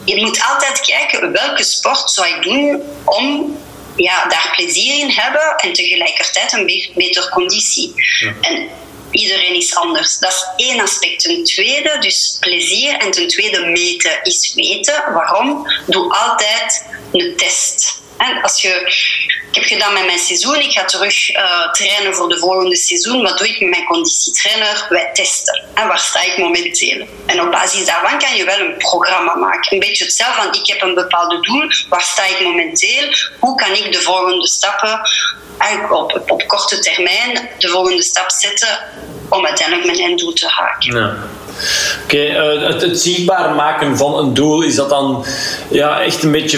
je moet altijd kijken welke sport zou ik doen om ja, daar plezier in hebben en tegelijkertijd een betere conditie. En iedereen is anders. Dat is één aspect. Ten tweede, dus plezier. En ten tweede, meten is weten. Waarom? Doe altijd een test. Als je, ik heb gedaan met mijn seizoen, ik ga terug uh, trainen voor de volgende seizoen. Wat doe ik met mijn conditietrainer? Wij testen. En waar sta ik momenteel? En op basis daarvan kan je wel een programma maken. Een beetje hetzelfde van ik heb een bepaald doel. Waar sta ik momenteel? Hoe kan ik de volgende stappen eigenlijk op, op korte termijn de volgende stap zetten om uiteindelijk mijn einddoel te haken? Ja. Oké, eh, het, het, zichtbaar maken van een doel, is dat dan ja, echt een beetje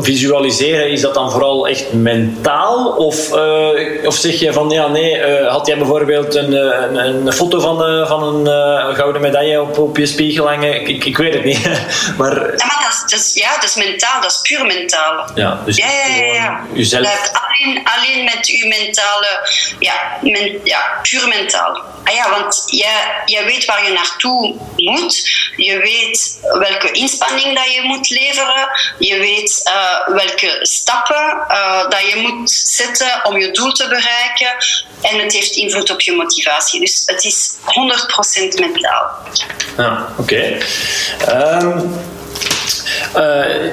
visualiseren? Is dat dan vooral echt mentaal? Of, uh, of zeg je van ja, nee, uh, had jij bijvoorbeeld een, een, een foto van, van een gouden medaille op, op je spiegel hangen? Ik, ik, weet het niet. maar... Ja, maar dat is, dat is, ja, dat is mentaal, dat is puur mentaal. Ja, dus ja, ja, ja, ja. Jezelf... alleen, alleen met je mentale, ja, men, ja puur mentaal. Ah ja, want jij, jij weet waar je naartoe moet. Je weet welke inspanning dat je moet leveren. Je weet uh, welke stappen uh, dat je moet zetten om je doel te bereiken. En het heeft invloed op je motivatie. Dus het is 100% mentaal. Ja, oké. Okay. Um, uh,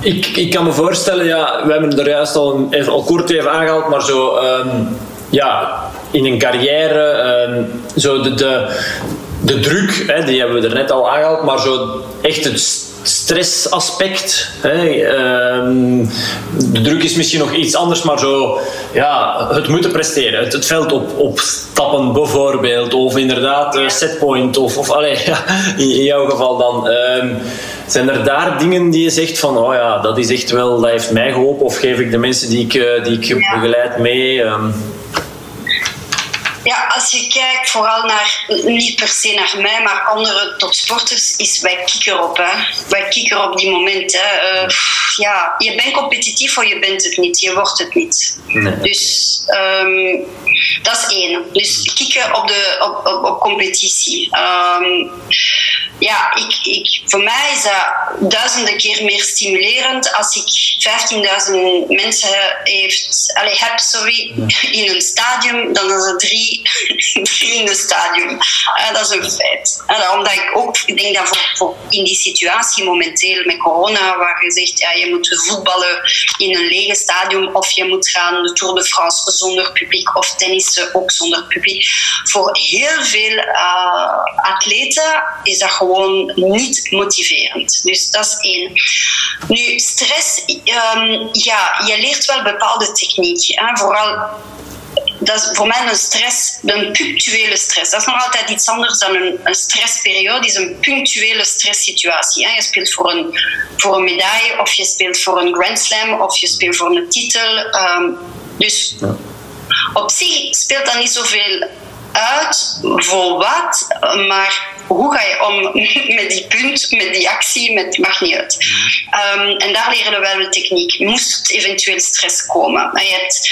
ik, ik kan me voorstellen, ja, we hebben er juist al, even, al kort even aangehaald, maar zo, um, ja, in een carrière, um, zo de, de, de druk, hè, die hebben we er net al aangehaald, maar zo echt het stressaspect. Hè, ehm, de druk is misschien nog iets anders, maar zo, ja, het moeten presteren. Het, het veld op, opstappen bijvoorbeeld, of inderdaad uh, setpoint, of, of allez, ja, in, in, jouw geval dan. Um, zijn er daar dingen die je zegt van, oh ja, dat is echt wel, dat heeft mij geholpen, of geef ik de mensen die ik, uh, die ik begeleid mee? Um, ja, als je kijkt vooral naar, niet per se naar mij, maar andere topsporters, is wij kikken op. Hè. Wij kikken op die moment. Hè. Uh, ja, je bent competitief of je bent het niet. Je wordt het niet. Dus um, dat is één. Dus kikken op, de, op, op, op competitie. Um, ja, ik, ik, voor mij is dat duizenden keer meer stimulerend als ik 15.000 mensen heeft, allez, heb sorry, in een stadium dan als er drie, drie in het stadium. Uh, dat is een feit. Uh, omdat ik ook ik denk dat voor, voor, in die situatie momenteel met corona, waar je zegt ja, je moet voetballen in een lege stadium of je moet gaan de Tour de France zonder publiek of ook zonder publiek. Voor heel veel uh, atleten is dat gewoon niet motiverend. Dus dat is één. Nu, stress, um, ja, je leert wel bepaalde technieken. Hè? Vooral dat is voor mij een stress, een punctuele stress. Dat is nog altijd iets anders dan een, stressperiode, is een punctuele stresssituatie. Je speelt voor een, voor een medaille, of je speelt voor een Grand Slam, of je speelt voor een titel. Ehm, dus op zich speelt dat niet zoveel uit voor wat, maar hoe ga je om met die punt, met die actie, met mag niet uit. Ehm, en daar leren we wel de techniek. Moest eventueel stress komen. En, je hebt,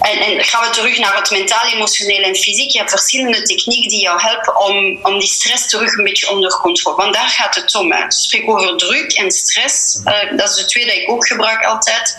en, en, gaan we terug naar het mentaal, emotioneel en fysiek. Je hebt verschillende technieken die jou helpen om, om die stress terug een beetje onder controle. Want daar gaat het om. Hè. Spreek over druk en stress. Uh, dat is de twee die ik ook gebruik altijd.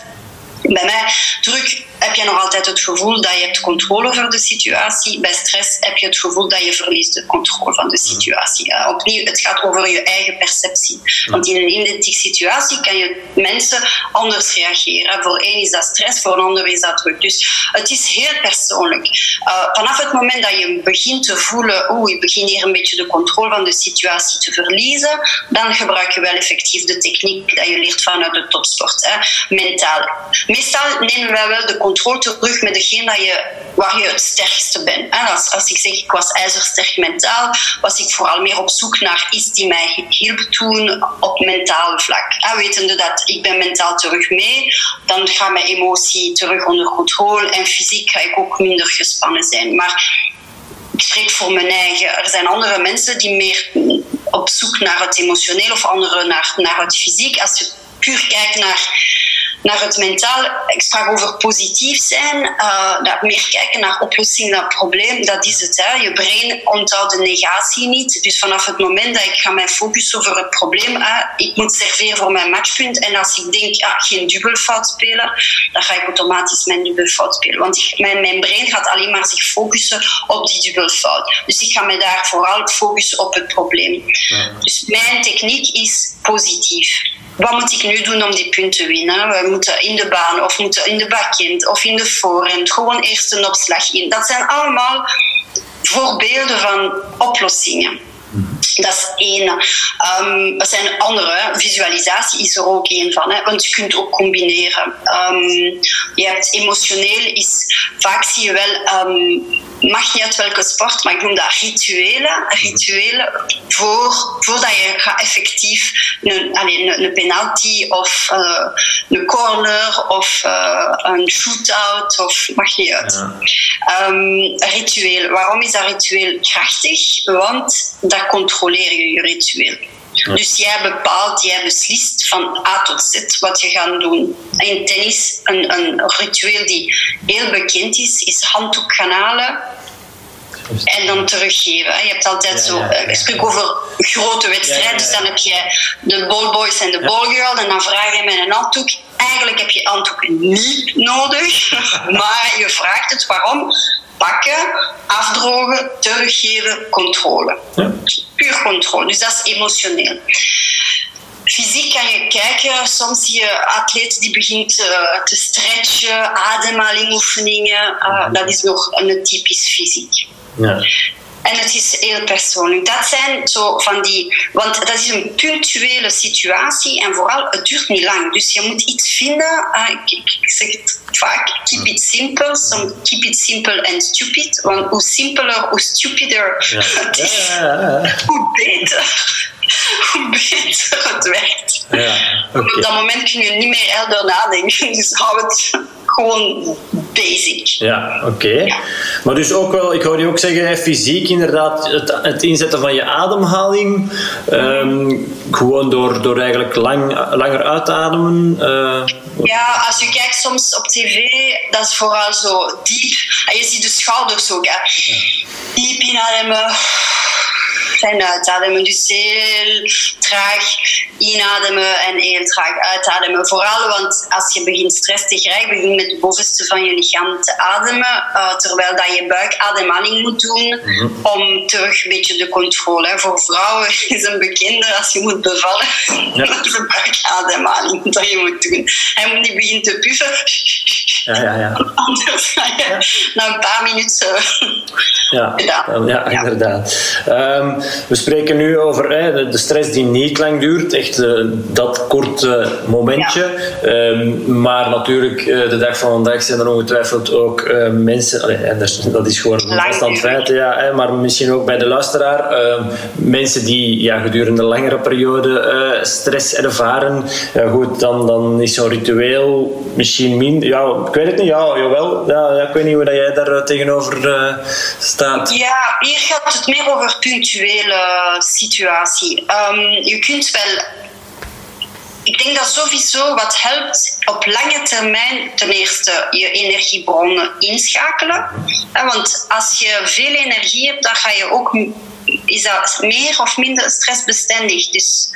Bij mij, druk heb je nog altijd het gevoel dat je hebt controle over de situatie. Bij stress heb je het gevoel dat je verliest de controle van de situatie. Uh, opnieuw, het gaat over je eigen perceptie. Want in een identieke situatie kan je mensen anders reageren. Voor één is dat stress, voor een ander is dat druk. Dus het is heel persoonlijk. Uh, vanaf het moment dat je begint te voelen, oeh, je begint hier een beetje de controle van de situatie te verliezen, dan gebruik je wel effectief de techniek dat je leert vanuit de topsport, hè, mentaal. Meestal nemen wij wel de controle terug met degene dat je, waar je het sterkste bent. Als, als ik zeg ik was ijzersterk mentaal, was ik vooral meer op zoek naar iets die mij hielp toen op mentaal vlak. En wetende dat ik ben mentaal terug mee, dan gaat mijn emotie terug onder controle en fysiek ga ik ook minder gespannen zijn. Maar ik spreek voor mijn eigen. Er zijn andere mensen die meer op zoek naar het emotioneel of anderen naar, naar het fysiek. Als je puur kijkt naar naar het mentaal. Ik sprak over positief zijn, uh, dat meer kijken naar oplossing het probleem. Dat is het. Hè. Je brein onthoudt de negatie niet. Dus vanaf het moment dat ik ga mijn focus over het probleem, hè, ik moet serveren voor mijn matchpunt. En als ik denk, ja, geen dubbelfout spelen, dan ga ik automatisch mijn dubbelfout spelen. Want ik, mijn, mijn brein gaat alleen maar zich focussen op die dubbelfout. Dus ik ga me daar vooral focussen op het probleem. Dus mijn techniek is positief wat moet ik nu doen om die punten te winnen? Moeten in de baan of moeten in de backend of in de voorhand gewoon eerst een opslag in. Dat zijn allemaal voorbeelden van oplossingen. Dat is één. Um, er zijn andere. Visualisatie is er ook één van. Hè, want je kunt ook combineren. Um, je hebt emotioneel is... Vaak zie je wel... Um, mag niet uit welke sport, maar ik noem dat rituelen. Rituelen voor, voordat je gaat effectief een, allez, een, een penalty of uh, een corner of uh, een shootout of mag niet uit. Ja. Um, ritueel. Waarom is dat ritueel krachtig? Want dat controleer je je ritueel. Dus jij bepaalt, jij beslist van A tot Z wat je gaat doen. In tennis, een, een ritueel die heel bekend is, is handdoek gaan halen en dan teruggeven. Je hebt altijd zo, ja, ik spreek over grote wedstrijden, dus dan heb je de ballboys en de ballgirl en dan vraag je met een handdoek. Eigenlijk heb je handdoek niet nodig, maar je vraagt het waarom pakken, afdrogen, teruggeven, controle. Ja. Puur controle, dus dat is emotioneel. Fysiek kan je kijken, soms zie je atleten die begint uh, te stretchen, ademhalingoefeningen. Uh, dat is nog een typisch fysiek. Ja. En het is heel persoonlijk. Dat zijn zo van die. Want dat is een punctuele situatie en vooral, het duurt niet lang. Dus je moet iets vinden. Uh, ik, ik, zeg het vaak: keep it simple. Some keep it simple and stupid. Want hoe simpeler, hoe stupider ja. het is, ja, hoe beter. Hoe beter het werkt. Okay. Op dat moment kun je niet meer helder nadenken. Dus hou het gewoon basic. Ja, oké. Okay. Ja. Maar dus ook wel, ik hoor je ook zeggen, fysiek inderdaad, het, het inzetten van je ademhaling. Um, gewoon door, door eigenlijk lang, langer uit te ademen. Uh, ja, als je kijkt soms op tv, dat is vooral zo diep. En je ziet de schouders ook. Hè. Ja. Diep inademen en uitademen. Dus heel traag inademen en heel traag uitademen. Vooral want als je begint stress te krijgen, begin met het bovenste van je lichaam te ademen. Uh, terwijl dat je buikademhaling moet doen mm -hmm. om terug een beetje de controle. Hè. Voor vrouwen is een bekende als je moet bevallen. Ja. dat is een buikademhaling dat je moet doen. Hij moet niet beginnen te puffen. Ja, ja, ja. Anders ga je ja. na een paar minuten ja, gedaan. Ja, inderdaad. Um, we spreken nu over de stress die niet lang duurt, echt dat korte momentje. Ehm, maar natuurlijk, de dag van vandaag zijn er ongetwijfeld ook mensen, en dat is gewoon een vaststand feit, ja, maar misschien ook bij de luisteraar, ehm, mensen die ja, gedurende langere periode stress ervaren. goed, dan, dan is zo'n ritueel misschien minder. Ja, ik weet het niet, ja, jawel. Ja, ja, ik weet niet hoe jij daar tegenover staat. Ja, hier gaat het meer over situatie. Ehm, je kunt wel ik denk dat sowieso wat helpt op lange termijn ten eerste je energiebronnen inschakelen. Want als je veel energie hebt, dan ga je ook, is dat meer of minder stressbestendig. Dus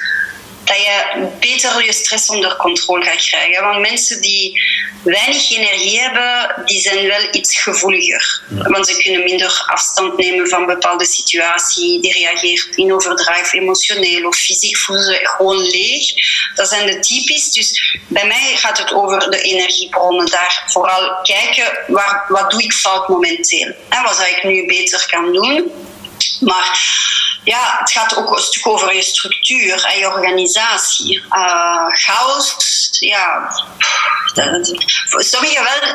dat je beter je stress onder controle gaat krijgen. Want mensen die weinig energie hebben, die zijn wel iets gevoeliger. Want ze kunnen minder afstand nemen van bepaalde situatie. Die reageert in overdrive emotioneel of fysiek voelen ze gewoon leeg. Dat zijn de typisch. Dus bij mij gaat het over de energiebronnen. Daar vooral kijken, waar, wat doe ik fout momenteel? En wat zou ik nu beter kan doen? Maar ja, het gaat ook een stuk over je structuur en je organisatie. Uh, chaos, ja, sommigen wel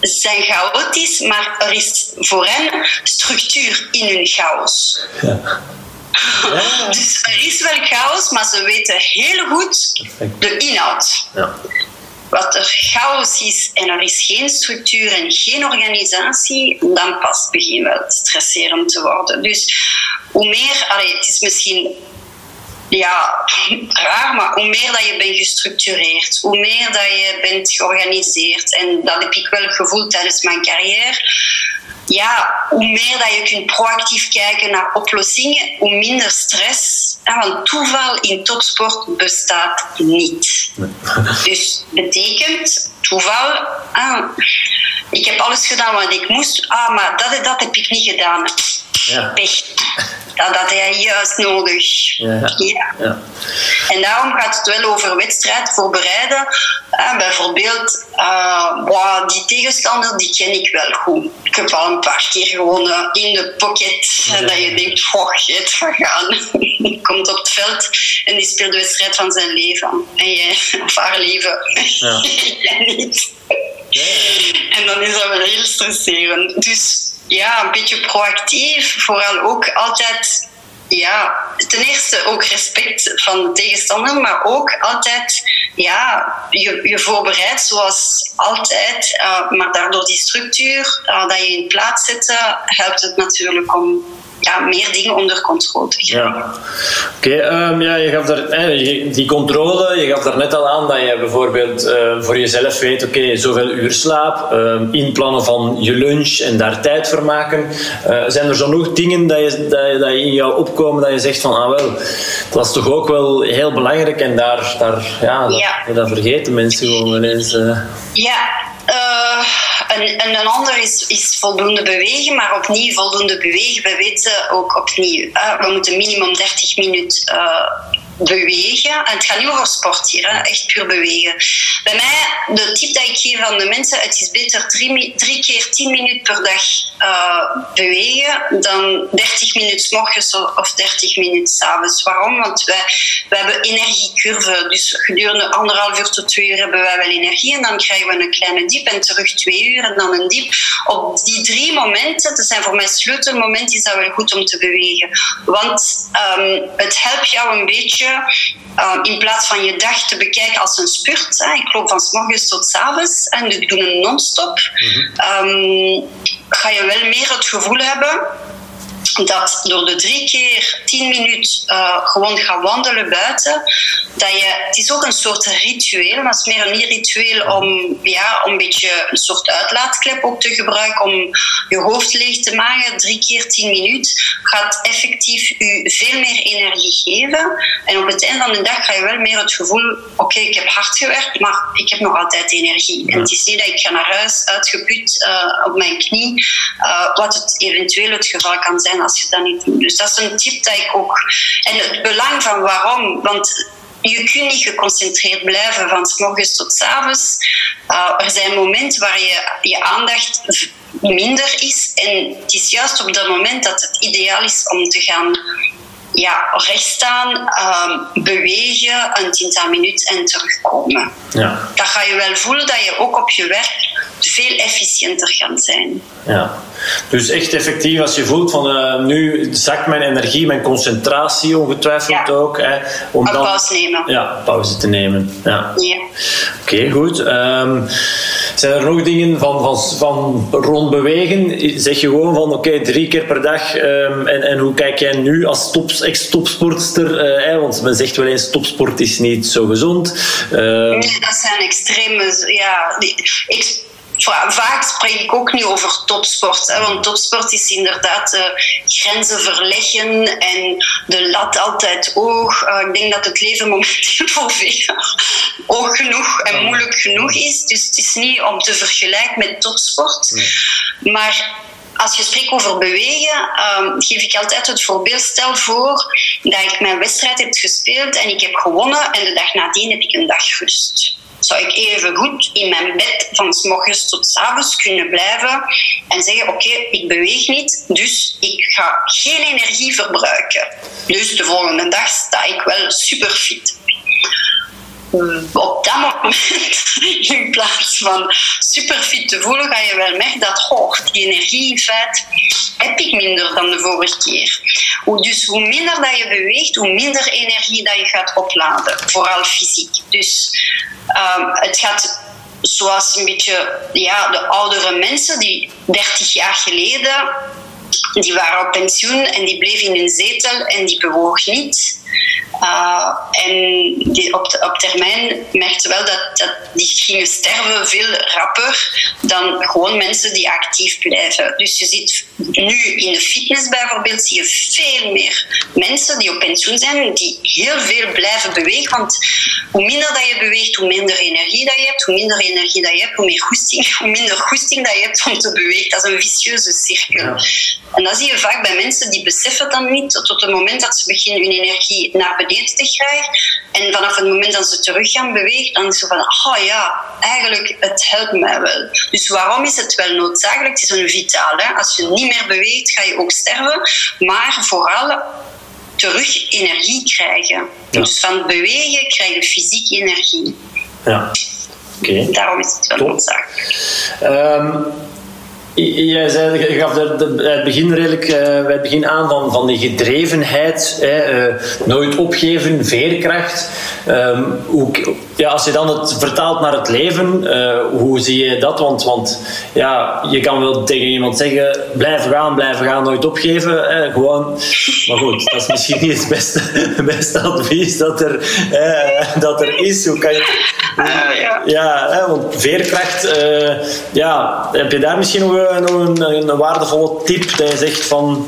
zijn chaotisch, maar er is voor hen structuur in hun chaos. Ja. Dus er is wel chaos, maar ze weten heel goed de inhoud. Ja wat er chaos is en er is geen structuur en geen organisatie, dan pas begin wel stresserend te worden. Dus hoe meer, het is misschien ja, raar, maar hoe meer dat je bent gestructureerd, hoe meer dat je bent georganiseerd, en dat heb ik wel gevoeld tijdens mijn carrière, ja, hoe meer dat je kunt proactief kijken naar oplossingen, hoe minder stress. Want toeval in topsport bestaat niet. Dus betekent toeval. Ah, ik heb alles gedaan wat ik moest. Ah, maar dat, dat heb ik niet gedaan. Ja. Pech. Dat had hij juist nodig. Ja. ja. En daarom gaat het wel over wedstrijd voorbereiden. Uh, bijvoorbeeld, uh, die tegenstander die ken ik wel goed. Ik heb al een paar keer gewoon uh, in de pocket dat je denkt, oh, het gaat gaan. Komt op het veld en die speelt de wedstrijd van zijn leven. En jij, of haar leven. Ja. jij niet. En dan is dat wel heel stresserend. Dus ja, een beetje proactief. Vooral ook altijd, ja, ten eerste ook respect van de tegenstander, maar ook altijd, ja, je, je voorbereidt zoals altijd. Uh, maar daardoor die structuur uh, dat je in plaats zet, helpt het natuurlijk om ja, meer dingen onder controle te krijgen. Ja. Oké, ehm, ja, je gaf daar, die controle, je gaf daar net al aan dat je bijvoorbeeld uh, voor jezelf weet, oké, zoveel uur slaap, uh, inplannen van je lunch en daar tijd voor maken. Uh, zijn er zo nog dingen dat, je, dat, dat in jou opkomen dat je zegt van, ah wel, dat is toch ook wel heel belangrijk en daar, daar ja, dat, ja. dat vergeten mensen gewoon wel eens. Eh. Ja, en, een ander is, is voldoende bewegen, maar opnieuw voldoende bewegen. We weten ook opnieuw, we moeten minimum 30 minuten uh, bewegen. En het gaat niet over sport hier, hè? echt puur bewegen. Bij mij, de tip dat ik geef aan de mensen, het is beter drie, drie keer 10 minuten per dag uh, bewegen dan 30 minuten morgens of 30 minuten s'avonds. Waarom? Want wij, wij hebben energiecurve. Dus gedurende anderhalf uur tot twee uur hebben wij wel energie en dan krijgen we een kleine diep en terug twee uur en dan een diep. Op die drie momenten, dat zijn voor mij sleutelmomenten, is dat wel goed om te bewegen. Want um, het helpt jou een beetje uh, in plaats van je dag te bekijken als een spurt. Hè. Ik loop van s morgens tot s avonds en ik doe een non-stop. Mm um, ga je wel meer het gevoel hebben dat door de drie keer tien minuten uh, gewoon gaan wandelen buiten, dat je, het is ook een soort ritueel, maar het is meer een ritueel om, ja, om een beetje een soort uitlaatklep ook te gebruiken, om je hoofd leeg te maken. Drie keer tien minuten gaat effectief u veel meer energie geven. En op het einde van de dag ga je wel meer het gevoel, oké, ik heb hard gewerkt, maar ik heb nog altijd energie. En het is niet dat ik ga naar huis uitgeput uh, op mijn knie, uh, wat het eventueel het geval kan zijn als je dat niet doet. Dus dat is een tip dat ik ook... En het belang van waarom, want je kunt niet geconcentreerd blijven van s morgens tot s avonds. Uh, er zijn momenten waar je, je aandacht minder is. En het is juist op dat moment dat het ideaal is om te gaan ja, rechtstaan, um, bewegen, een tiental minuten en terugkomen. Ja. Dan ga je wel voelen dat je ook op je werk veel efficiënter gaat zijn. Ja. Dus echt effectief als je voelt van uh, nu zakt mijn energie, mijn concentratie ongetwijfeld ook. Hè, om dan, pauze nemen. Ja, pauze te nemen. Ja. ja. Oké, goed. Um, zijn er nog dingen van, van, van rond bewegen? Zeg je gewoon van oké, drie keer per dag. Um, en, en hoe kijk jij nu als top, ex-topsportster? Uh, want men zegt wel eens topsport is niet zo gezond. Nee, dat zijn extreme... Ja, ik, vaak spreek ik ook niet over topsport. Hè, want topsport is inderdaad uh, grenzen verleggen en de lat altijd hoog. Uh, ik denk dat het leven momenteel voor veel hoog genoeg en moeilijk genoeg is. Dus het is niet om te vergelijken met topsport. Maar als je spreekt over bewegen, um, geef ik altijd het voorbeeld. Stel voor dat ik mijn wedstrijd heb gespeeld en ik heb gewonnen en de dag nadien heb ik een dag rust zou ik even goed in mijn bed van s morgens tot s avonds kunnen blijven en zeggen: Oké, ik beweeg niet, dus ik ga geen energie verbruiken. Dus de volgende dag sta ik wel super fit op dat moment, in plaats van super fit te voelen, ga je wel merken dat oh, die energie in feite heb ik minder dan de vorige keer. Dus hoe minder dat je beweegt, hoe minder energie dat je gaat opladen, vooral fysiek. Dus um, het gaat zoals een beetje ja, de oudere mensen die 30 jaar geleden die waren op pensioen en die bleven in een zetel en die bewoog niet. Uh, en die op, op termijn merkte wel dat, dat die gingen sterven veel rapper dan gewoon mensen die actief blijven. Dus je ziet nu in de fitness bijvoorbeeld, zie je veel meer mensen die op pensioen zijn, die heel veel blijven bewegen. Want hoe minder dat je beweegt, hoe minder energie dat je hebt. Hoe minder energie dat je hebt, hoe meer goesting, hoe minder goesting dat je hebt om te bewegen. Dat is een vicieuze cirkel. En dat zie je vaak bij mensen die beseffen dan niet tot het moment dat ze beginnen hun energie naar beneden te krijgen. En vanaf het moment dat ze terug gaan bewegen, dan is ze van, oh ja, eigenlijk, het helpt mij wel. Dus waarom is het wel noodzakelijk? Het is een vitaal. Hè? Als je niet meer beweegt, ga je ook sterven. Maar vooral terug energie krijgen. Dus van bewegen krijg je fysiek energie. Ja. Okay. Daarom is het wel noodzakelijk. Um, Jij zei, je gaf de, de, het begin redelijk uh, bij het begin aan van, van die gedrevenheid, hè, uh, nooit opgeven, veerkracht. Um, hoe, ja, als je dan het vertaalt naar het leven, uh, hoe zie je dat? Want, want ja, je kan wel tegen iemand zeggen: blijf gaan, blijf gaan, nooit opgeven. Hè, gewoon. Maar goed, dat is misschien niet het beste, beste advies dat er, dat er is. Hoe kan je. ja, ja hè, want veerkracht, ja, heb je daar misschien nog nog een, een, waardevolle tip dat je zegt van...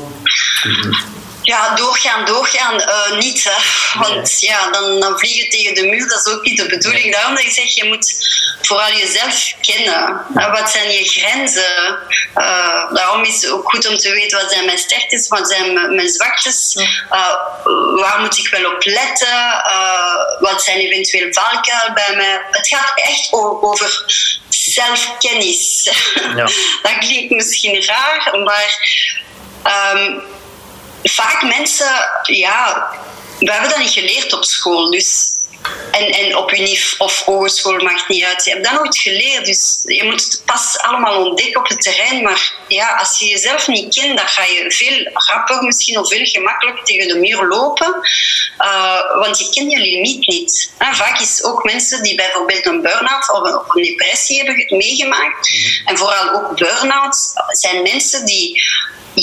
Ja, doorgaan, doorgaan, uh, niet. Hè. Want ja, dan, dan vliegen tegen de muur, dat is ook niet de bedoeling. Daarom dat ik zeg, je moet vooral jezelf kennen. Wat zijn je grenzen? Uh, daarom is het ook goed om te weten wat zijn mijn sterktes, wat zijn mijn zwaktes. Uh, waar moet ik wel op letten? wat zijn eventueel valkuilen bij mij? Het gaat echt over zelfkennis. Ja. dat klinkt misschien raar, maar um, vaak mensen, ja, we hebben dat niet geleerd op school. Dus en, en op UNIF of hogeschool maakt niet uit. Je hebt dat nooit geleerd, dus je moet het pas allemaal ontdekken op het terrein. Maar ja, als je jezelf niet kent, dan ga je veel rapper, misschien of veel gemakkelijker tegen de muur lopen. Uh, want je kent je limiet niet. En vaak is ook mensen die bijvoorbeeld een burn-out of een depressie hebben meegemaakt. Mhm. En vooral ook burn-outs zijn mensen die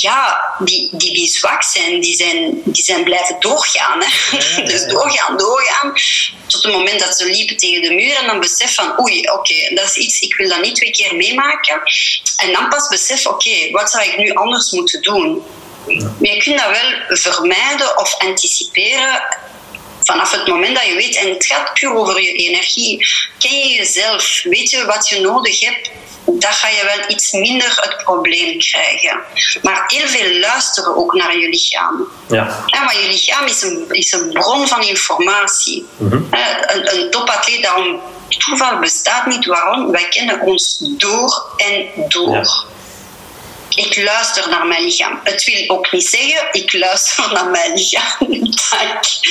ja, die, die, die zwak zijn, die zijn, die zijn blijven doorgaan. Hè. dus doorgaan, doorgaan, tot het moment dat ze liepen tegen de muur en dan besef van oei, oké, dat is iets, ik wil dat niet twee keer meemaken. En dan pas besef, oké, wat zou ik nu anders moeten doen? Maar je kunt dat wel vermijden of anticiperen vanaf het moment dat je weet, en het gaat puur over je energie. Ken je jezelf? Weet je wat je nodig hebt? Dan ga je wel iets minder het probleem krijgen. Maar heel veel luisteren ook naar je lichaam. Ja. Ja, maar je lichaam is een, is een bron van informatie. Eh, Een, een topatleet, daarom toeval bestaat niet. Waarom? Wij kennen ons door en door. Ja. Ik luister naar mijn lichaam. Het wil ook niet zeggen, ik luister naar mijn lichaam dat ik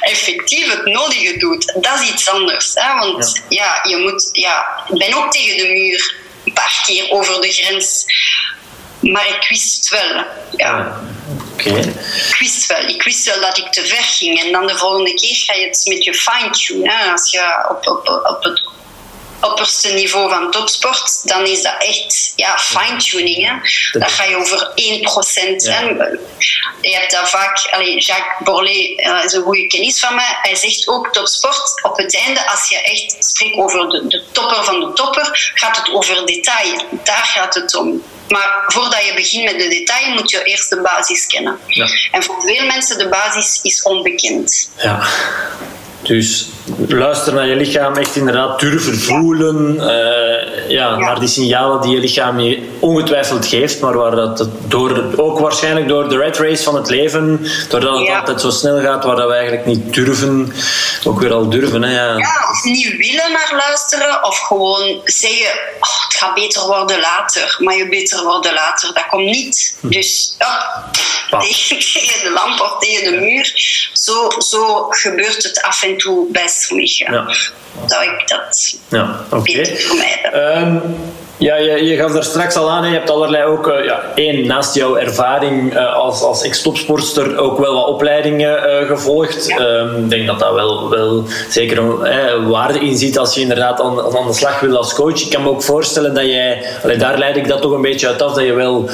effectief het nodige doe. Dat is iets anders. Hè? Want ja. je moet, ja, ik ben ook tegen de muur een paar keer over de grens. Maar ik wist het wel. Ja. Oké. Ik wist wel. Ik wist wel dat ik te ver ging. En dan de volgende keer ga je het met je fine-tune. Als je op, op, op het opperste niveau van topsport, dan is dat echt ja, fine-tuning. Hè. Dan ga je over 1%. Ja. Hè. Je hebt dat vaak... Allee, Jacques Borlet eh, is een goede kennis van mij. Hij zegt ook topsport, op het einde, als je echt spreekt over de, de topper van de topper, gaat het over detail. Daar gaat het om. Maar voordat je begint met de detail, moet je eerst de basis kennen. Ja. En voor veel mensen de basis is onbekend. Ja. Dus luister naar je lichaam, echt inderdaad durven voelen. eh, ja, naar die signalen die je lichaam je ongetwijfeld geeft, maar waar dat door, ook waarschijnlijk door de red race van het leven, doordat het Ja. altijd zo snel gaat, waar dat we eigenlijk niet durven, ook weer al durven. Hè, ja. Ja, of niet willen naar luisteren, of gewoon zeggen: oh, het gaat beter worden later. Maar je beter worden later, dat komt niet. Dus ja, Pap. tegen, tegen de lamp of tegen de muur. Zo, zo gebeurt het af en toe bij sommigen. Ja. Dat ik dat Ja, vermijden. Ehm, ja, je, je gaf daar straks al aan, hè. je hebt allerlei ook, eh, ja, één, naast jouw ervaring eh, als, als ex-topsportster ook wel wat opleidingen eh, gevolgd. Ehm, Ik denk dat dat wel, wel zeker een waarde in zit als je inderdaad aan, aan de slag wil als coach. Ik kan me ook voorstellen dat jij, allee, daar leid ik dat toch een beetje uit af, dat je wel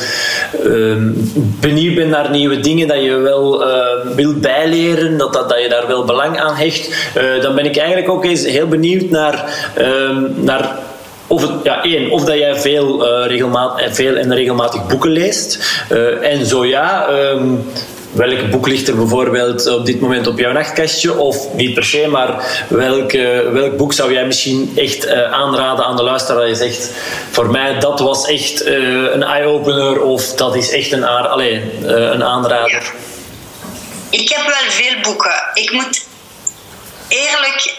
ehm, benieuwd bent naar nieuwe dingen, dat je wel eh, wilt bijleren, dat, dat, dat je daar wel belang aan hecht. Dan ben ik eigenlijk ook eens heel benieuwd naar, ehm, naar of het, ja, één, of dat jij veel, eh, regelmaat, eh, veel en regelmatig boeken leest. Eh, en zo ja, ehm, welk boek ligt er bijvoorbeeld op dit moment op jouw nachtkastje? Of niet per se, maar welk, welk boek zou jij misschien echt aanraden aan de luisteraar? Dat je zegt, voor mij dat was echt een eye-opener of dat is echt een, een aanrader. Ik heb wel veel boeken. Ik moet eerlijk...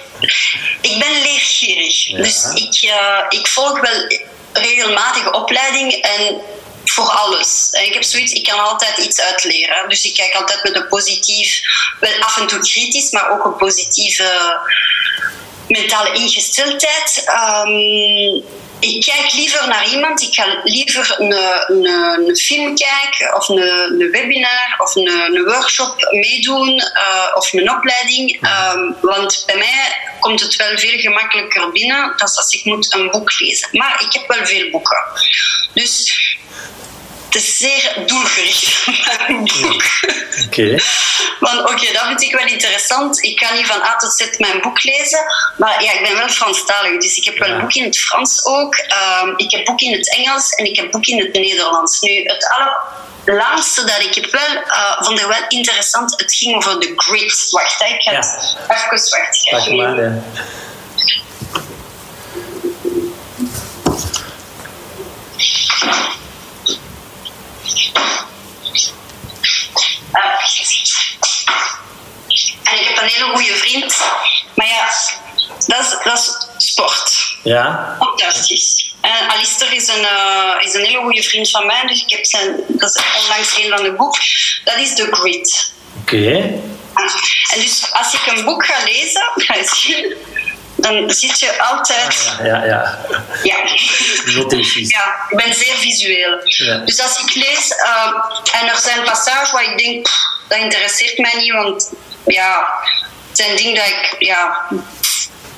Ik ben leergierig. Ja. Dus ik, eh, ik volg wel regelmatige opleiding en voor alles. En ik heb zoiets, ik kan altijd iets uitleren. Dus ik kijk altijd met een positief, wel af en toe kritisch, maar ook een positieve mentale ingesteldheid. Ehm, ik kijk liever naar iemand, ik ga liever een, een, een film kijken of een, een webinar of een, workshop meedoen eh, of een opleiding. Ehm, want bij mij komt het wel veel gemakkelijker binnen dan als ik moet een boek lezen. Maar ik heb wel veel boeken. Dus het is zeer doelgericht, mijn boek. Oké. Van oké, dat vind ik wel interessant. Ik kan niet van A tot Z mijn boek lezen. Maar ja, ik ben wel Franstalig. Dus ik heb wel Ja. boek in het Frans ook. Ehm, ik heb boek in het Engels en ik heb boek in het Nederlands. Nu, het allerlaatste dat ik heb wel, eh, vond ik wel interessant. Het ging over de grid. Wacht, hè, ik ga Ja. het even wacht. Ah. En ik heb een hele goede vriend. Maar ja, dat is, dat is sport. Ja, Fantastisch. En Alistair is een, eh, is een hele goede vriend van mij, dus ik heb zijn, dat is onlangs een van de boek. Dat is The Grit. oké. En dus als ik een boek ga lezen, ga je zien, dan zit je altijd. Ja, ja. Ja. Notities. Ja, ik ben zeer visueel. Ja. Dus als ik lees eh, en er zijn passages waar ik denk, pff, dat interesseert mij niet, want ja, het zijn dingen dat ik, ja,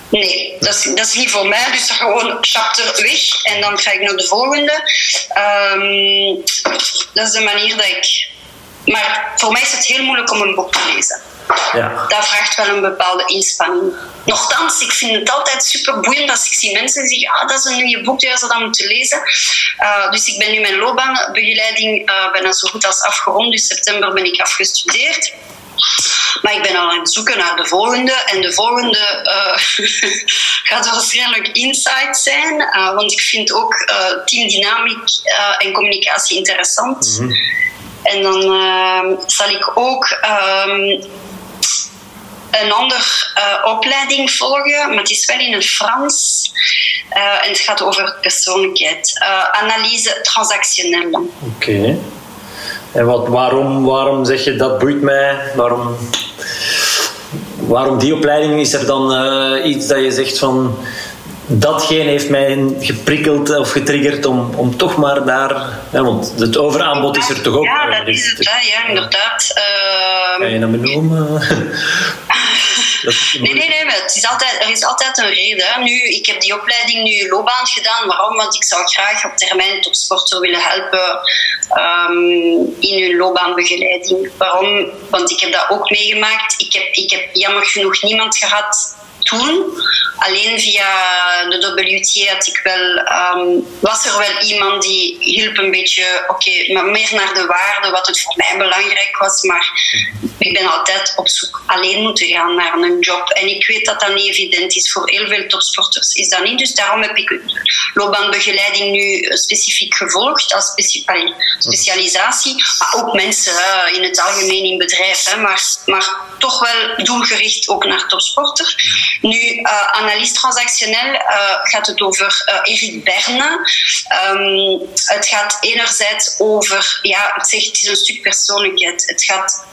nee, dat is, dat is niet voor mij. Dus gewoon chapter weg en dan ga ik naar de volgende. Ehm, dat is de manier dat ik. Maar voor mij is het heel moeilijk om een boek te lezen Ja. dat vraagt wel een bepaalde inspanning. Nochtans, ik vind het altijd super boeiend als ik zie mensen zeggen: ah, dat is een nieuw boek, jij zou dat moeten lezen. Uh, dus ik ben nu mijn loopbaanbegeleiding uh, bijna zo goed als afgerond. Dus september ben ik afgestudeerd. Maar ik ben al aan het zoeken naar de volgende. En de volgende uh, gaat waarschijnlijk insight zijn. Uh, want ik vind ook uh, teamdynamiek en communicatie interessant. Mm -hmm. En dan ehm, zal ik ook een andere opleiding volgen, maar het is wel in het Frans. en het gaat over persoonlijkheid. analyse transactionelle. Oké. Okay. En wat, waarom, waarom zeg je dat boeit mij? Waarom, waarom die opleiding? Is er dan iets dat je zegt van datgene heeft mij geprikkeld of getriggerd om, om toch maar daar. Ja, want het overaanbod is er toch ook. Ja, dat is het, ja, inderdaad. Uh, kan je dat benoemen? nee, nee, nee, maar het is altijd, er is altijd een reden. Nu, ik heb die opleiding nu loopbaan gedaan. Waarom? Want ik zou graag op termijn topsporter willen helpen um, in hun loopbaanbegeleiding. Waarom? Want ik heb dat ook meegemaakt. Ik heb, ik heb jammer genoeg niemand gehad toen. Alleen via de WT had ik wel, um, was er wel iemand die hielp een beetje, oké, maar meer naar de waarde, wat het voor mij belangrijk was. Maar ik ben altijd op zoek alleen moeten gaan naar een job. En ik weet dat dat niet evident is. Voor heel veel topsporters is dat niet. Dus daarom heb ik loopbaanbegeleiding nu specifiek gevolgd als speci specialisatie. Maar ook mensen in het algemeen in bedrijf. Hè, maar, maar toch wel doelgericht ook naar topsporter. Nu, uh, analyse transactioneel uh, gaat het over uh, Eric Berne. Um, het gaat enerzijds over, ja, het, zegt, het is een stuk persoonlijkheid. Het gaat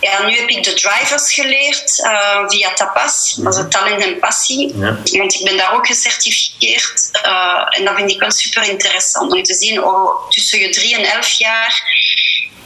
ja, nu heb ik de drivers geleerd uh, via Tapas, dat is het talent en passie. Ja. Want ik ben daar ook gecertificeerd. Uh, en dat vind ik wel super interessant om te zien oh, tussen je drie en elf jaar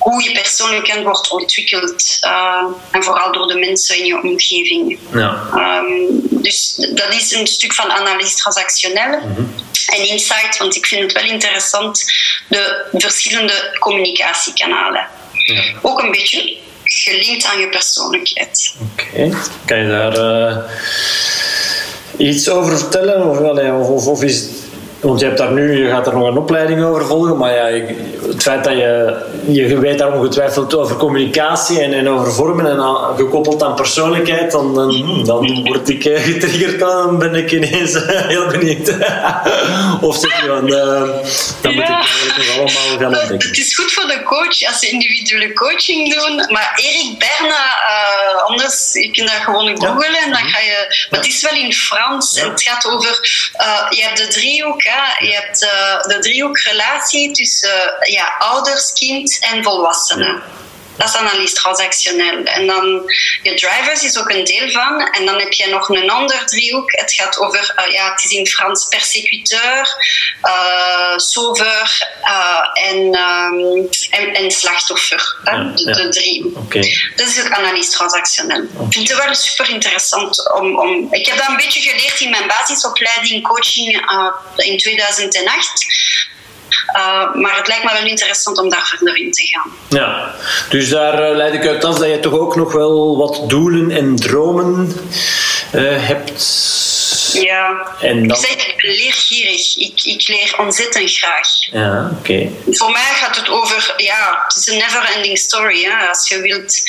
hoe je persoonlijkheid wordt ontwikkeld. Uh, en vooral door de mensen in je omgeving. Ja. Um, dus dat is een stuk van analyse transactioneel. Mm -hmm. En insight, want ik vind het wel interessant, de verschillende communicatiekanalen. Ja. Ook een beetje gelinkt aan je persoonlijkheid. Oké, okay. kan je daar uh, iets over vertellen? Of, of, of, of is want je, hebt daar nu, je gaat er nog een opleiding over volgen, maar ja, het feit dat je, je weet daar ongetwijfeld over communicatie en, en over vormen en gekoppeld aan persoonlijkheid, dan, dan, dan word ik eh, getriggerd, dan ben ik ineens eh, heel benieuwd. of zeg je van, uh, dan moet ik eigenlijk nog allemaal gaan ontdekken. Het is goed voor de coach als ze individuele coaching doen, maar Erik Berna, uh, anders, je kunt dat gewoon googlen en dan ga je, maar het is wel in Frans, ja. het gaat over, uh, je hebt de driehoek, ja, je hebt uh, de driehoekrelatie tussen uh, ja, ouders, kind en volwassenen. Dat is analyse transactioneel. En dan je drivers is ook een deel van. En dan heb je nog een ander driehoek. Het gaat over, uh, ja, het is in Frans persecuteur, uh, sauveur uh, en, um, en, en, slachtoffer. Ja, de, ja. de driehoek. Okay. Dat is ook analyse transactioneel. Okay. Ik vind het wel super interessant om, om. Ik heb dat een beetje geleerd in mijn basisopleiding coaching in 2008. Uh, maar het lijkt me wel interessant om daar verder in te gaan. Ja, dus daar uh, leid ik uit dat je toch ook nog wel wat doelen en dromen uh, hebt. Ja, en dan... ik zeg, ik ben leergierig. Ik, ik leer ontzettend graag. Ja, oké. Okay. Voor mij gaat het over, ja, het is een never-ending story. Hè. Als je wilt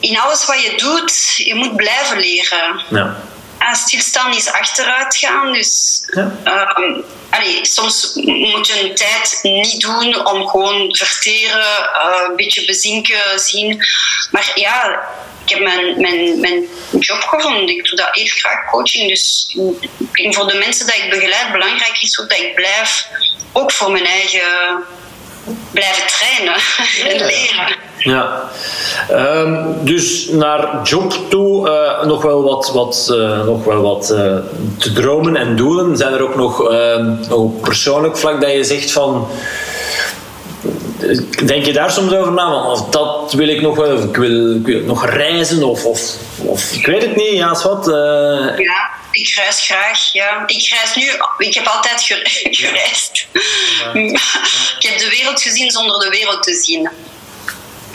in alles wat je doet, je moet blijven leren. Ja stilstaan is achteruit gaan. Dus ja. um, allee, soms moet je een tijd niet doen om gewoon verteren, uh, een beetje bezinken, zien. Maar ja, ik heb mijn, mijn, mijn job gevonden. Ik doe dat heel graag coaching. Dus voor de mensen dat ik begeleid, belangrijk is ook dat ik blijf, ook voor mijn eigen blijven trainen en leren. Ja, um, dus naar job toe uh, nog wel wat, wat, uh, nog wel wat uh, te dromen en doelen. Zijn er ook nog, ehm, op persoonlijk vlak dat je zegt van. Denk je daar soms over na? Of dat wil ik nog wel, ik wil, ik wil nog reizen of, of, of ik weet het niet, ja, is wat. Ja, ik reis graag, ja. Ik reis nu, ik heb altijd gereisd. Ja. ik heb de wereld gezien zonder de wereld te zien.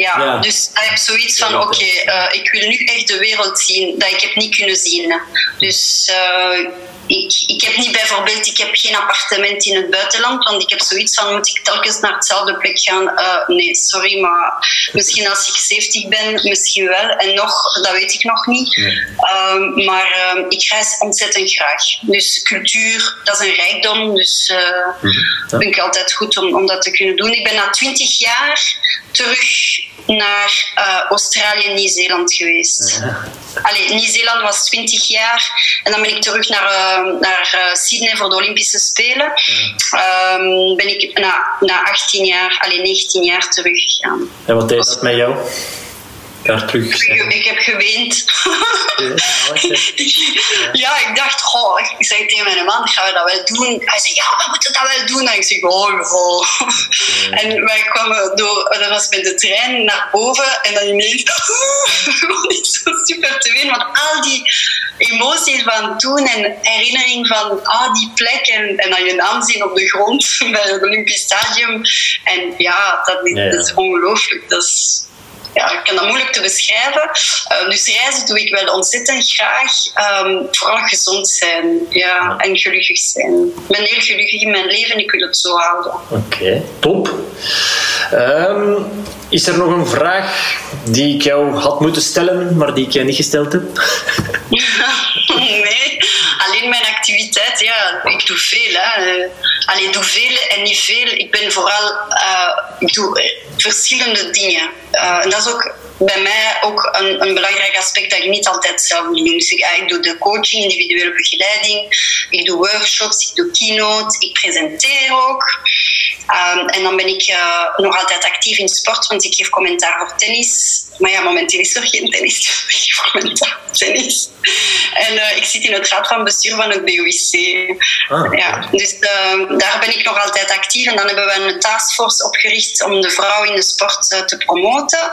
Ja, ja. dus ik heb zoiets van, oké, okay, uh, ik wil nu echt de wereld zien dat ik heb niet kunnen zien. Dus uh, ik, ik heb niet bijvoorbeeld, ik heb geen appartement in het buitenland, want ik heb zoiets van, moet ik telkens naar hetzelfde plek gaan? Uh, nee, sorry, maar misschien als ik 70 ben, misschien wel. En nog, dat weet ik nog niet. Um, maar um, ik reis ontzettend graag. Dus cultuur, dat is een rijkdom. Dus mm -hmm. vind ik altijd goed om, om dat te kunnen doen. Ik ben na 20 jaar terug naar uh, Australië en Nieuw-Zeeland geweest. Ja. Allee, Nieuw-Zeeland was 20 jaar en dan ben ik terug naar, uh, naar uh, Sydney voor de Olympische Spelen. Ja. Um, ben ik na, na 18 jaar, allee, 19 jaar teruggegaan. En wat deed dat met jou? Daar terug. Ik, ik heb geweend. ja, ik dacht, goh, ik zei tegen mijn man, gaan we dat wel doen? Hij zei, ja, we moeten dat wel doen. En ik zeg, oh, oh. En wij kwamen door, dat was met de trein naar boven en dan ineens, niet zo super te weten, want al die emoties van toen en herinnering van ah, die plek en, en dan je naam zien op de grond bij het Olympisch Stadium. En ja, dat, ja, ja. dat is ongelooflijk. Dat is, ja, ik kan dat moeilijk te beschrijven. Uh, dus reizen doe ik wel ontzettend graag. Um, vooral gezond zijn ja, en gelukkig zijn. Ik ben heel gelukkig in mijn leven en ik wil het zo houden. Oké, top. Um, is er nog een vraag die ik jou had moeten stellen, maar die ik je niet gesteld heb? nee, alleen mijn activiteit, ja, ik doe veel. Hè. Allee, ik doe veel en niet veel. Ik ben vooral, uh, ik doe verschillende dingen. En dat is ook bij mij ook een, een, belangrijk aspect dat ik niet altijd zelf doe. Dus ik, ik, doe de coaching, individuele begeleiding, ik doe workshops, ik doe keynote, ik presenteer ook. Um, en dan ben ik nog altijd actief in sport, ik geef commentaar voor tennis. Maar ja, momenteel is er geen tennis, dus ik geef commentaar tennis. En uh, ik zit in het raad van bestuur van het BOIC. Ah, ja, dus uh, daar ben ik nog altijd actief. En dan hebben we een taskforce opgericht om de vrouw in de sport uh, te promoten.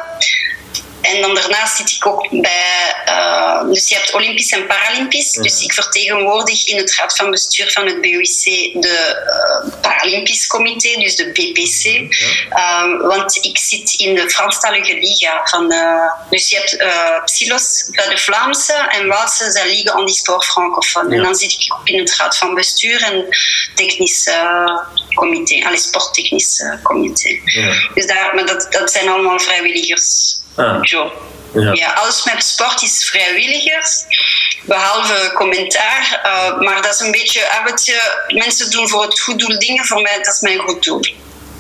En dan daarnaast zit ik ook bij, uh, dus je hebt Olympisch en Paralympisch. Mm. Dus ik vertegenwoordig in het raad van bestuur van het BOIC de uh, Paralympisch Comité, dus de BPC. Mm. Uh, want ik zit in de Franstalige Liga. Van de, dus je hebt Psylos bij de Vlaamse en Waalse zijn Liga Handisport Francophone. Ja. En dan zit ik ook in het raad van bestuur en technisch comité, alles sporttechnisch comité. Ja. Dus daar, maar dat, dat zijn allemaal vrijwilligers. Ah. Ja. ja. alles met sport is vrijwilligers, behalve commentaar. Uh, maar dat is een beetje, je, mensen doen voor het goed doel dingen, voor mij dat is mijn goed doel.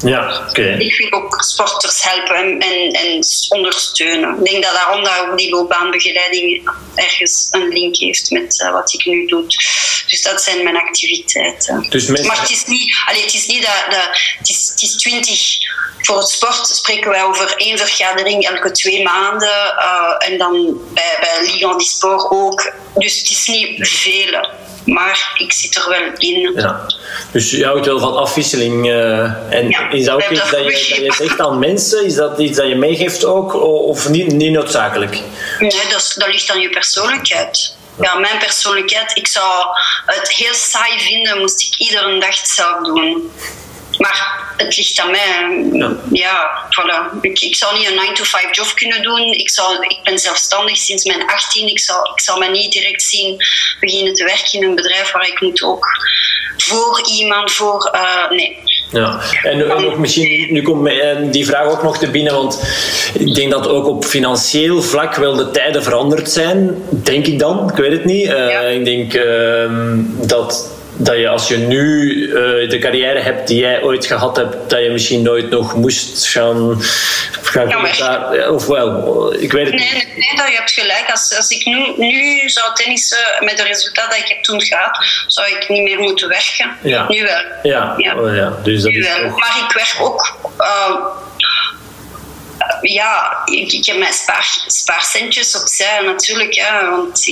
Ja, oké. Okay. Ik wil ook sporters helpen en, en ondersteunen. Ik denk dat daarom dat ook die loopbaanbegeleiding ergens een link heeft met uh, wat ik nu doe. Dus dat zijn mijn activiteiten. Dus. Maar het is niet, allee, het is niet dat, dat het, is, het is 20 voor het sport spreken wij over één vergadering elke twee maanden. Uh, en dan bij, bij Ligue die Sport ook. Dus het is niet veel. Maar ik zit er wel in. Ja. Dus je houdt wel van afwisseling. Uh, en ja, is dat ook iets dat je, dat je zegt aan mensen? Is dat iets dat je meegeeft ook? Of niet, niet noodzakelijk? Nee, dat, dat ligt aan je persoonlijkheid. Ja, mijn persoonlijkheid, ik zou het heel saai vinden moest ik iedere dag het zelf doen. Maar het ligt aan mij. Ja, ja voilà. Ik, ik zou niet een 9-to-5 job kunnen doen. Ik, zou, ik ben zelfstandig sinds mijn 18. Ik zou, ik zou me niet direct zien beginnen te werken in een bedrijf waar ik moet ook voor iemand, voor... Uh, nee. Ja, en misschien, nu komt die vraag ook nog te binnen, want ik denk dat ook op financieel vlak wel de tijden veranderd zijn, denk ik dan, ik weet het niet. Uh, ja. Ik denk uh, dat dat je als je nu uh, de carrière hebt die jij ooit gehad hebt, dat je misschien nooit nog moest gaan. gaan ja, of wel, ik weet het nee, niet. Nee, dat je hebt gelijk. Als, als ik nu, nu zou tennissen met de resultaat dat ik heb toen gehad, zou ik niet meer moeten werken. Ja. Nu wel. Ja, ja. Oh, ja. Dus dat nu is wel. Ook... Maar ik werk ook. Uh, ja, ik, ik, heb mijn spaar, spaarcentjes opzij natuurlijk. Ja, want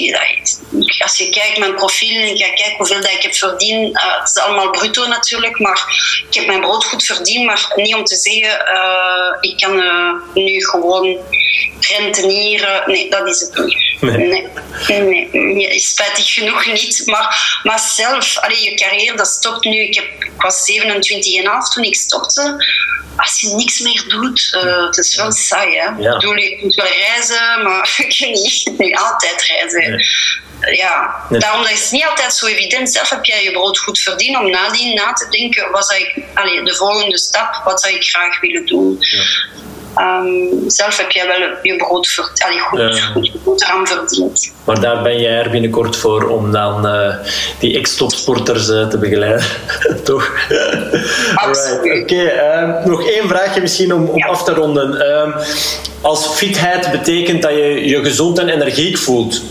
als je kijkt mijn profiel en je kijkt hoeveel dat ik heb verdiend, uh, het is allemaal bruto natuurlijk, maar ik heb mijn brood goed verdiend, maar niet om te zeggen, uh, ik kan uh, nu gewoon rentenieren. Nee, dat is het niet. Nee. nee, nee, spijtig genoeg niet. Maar, maar zelf, allee, je carrière, dat stopt nu. Ik, heb, ik was 27,5 toen ik stopte als je niks meer doet, uh, het is wel saai. Hè? Ja. Ik bedoel, je kunt wel reizen, maar je kunt niet, niet altijd reizen. Nee. ja, daarom dat is het niet altijd zo evident. Zelf heb jij je brood goed verdiend om nadien na te denken, wat zou ik, allez, de volgende stap, wat zou ik graag willen doen. Ja. Um, zelf heb jij wel je brood ver, allee, goed, ja. goed, goed eraan verdiend. Maar daar ben jij er binnenkort voor om dan uh, die ex-topsporters uh, te begeleiden, toch? Absoluut. Oké, okay, uh, nog één vraagje misschien om, om ja. af te ronden. Ehm, als fitheid betekent dat je je gezond en energiek voelt,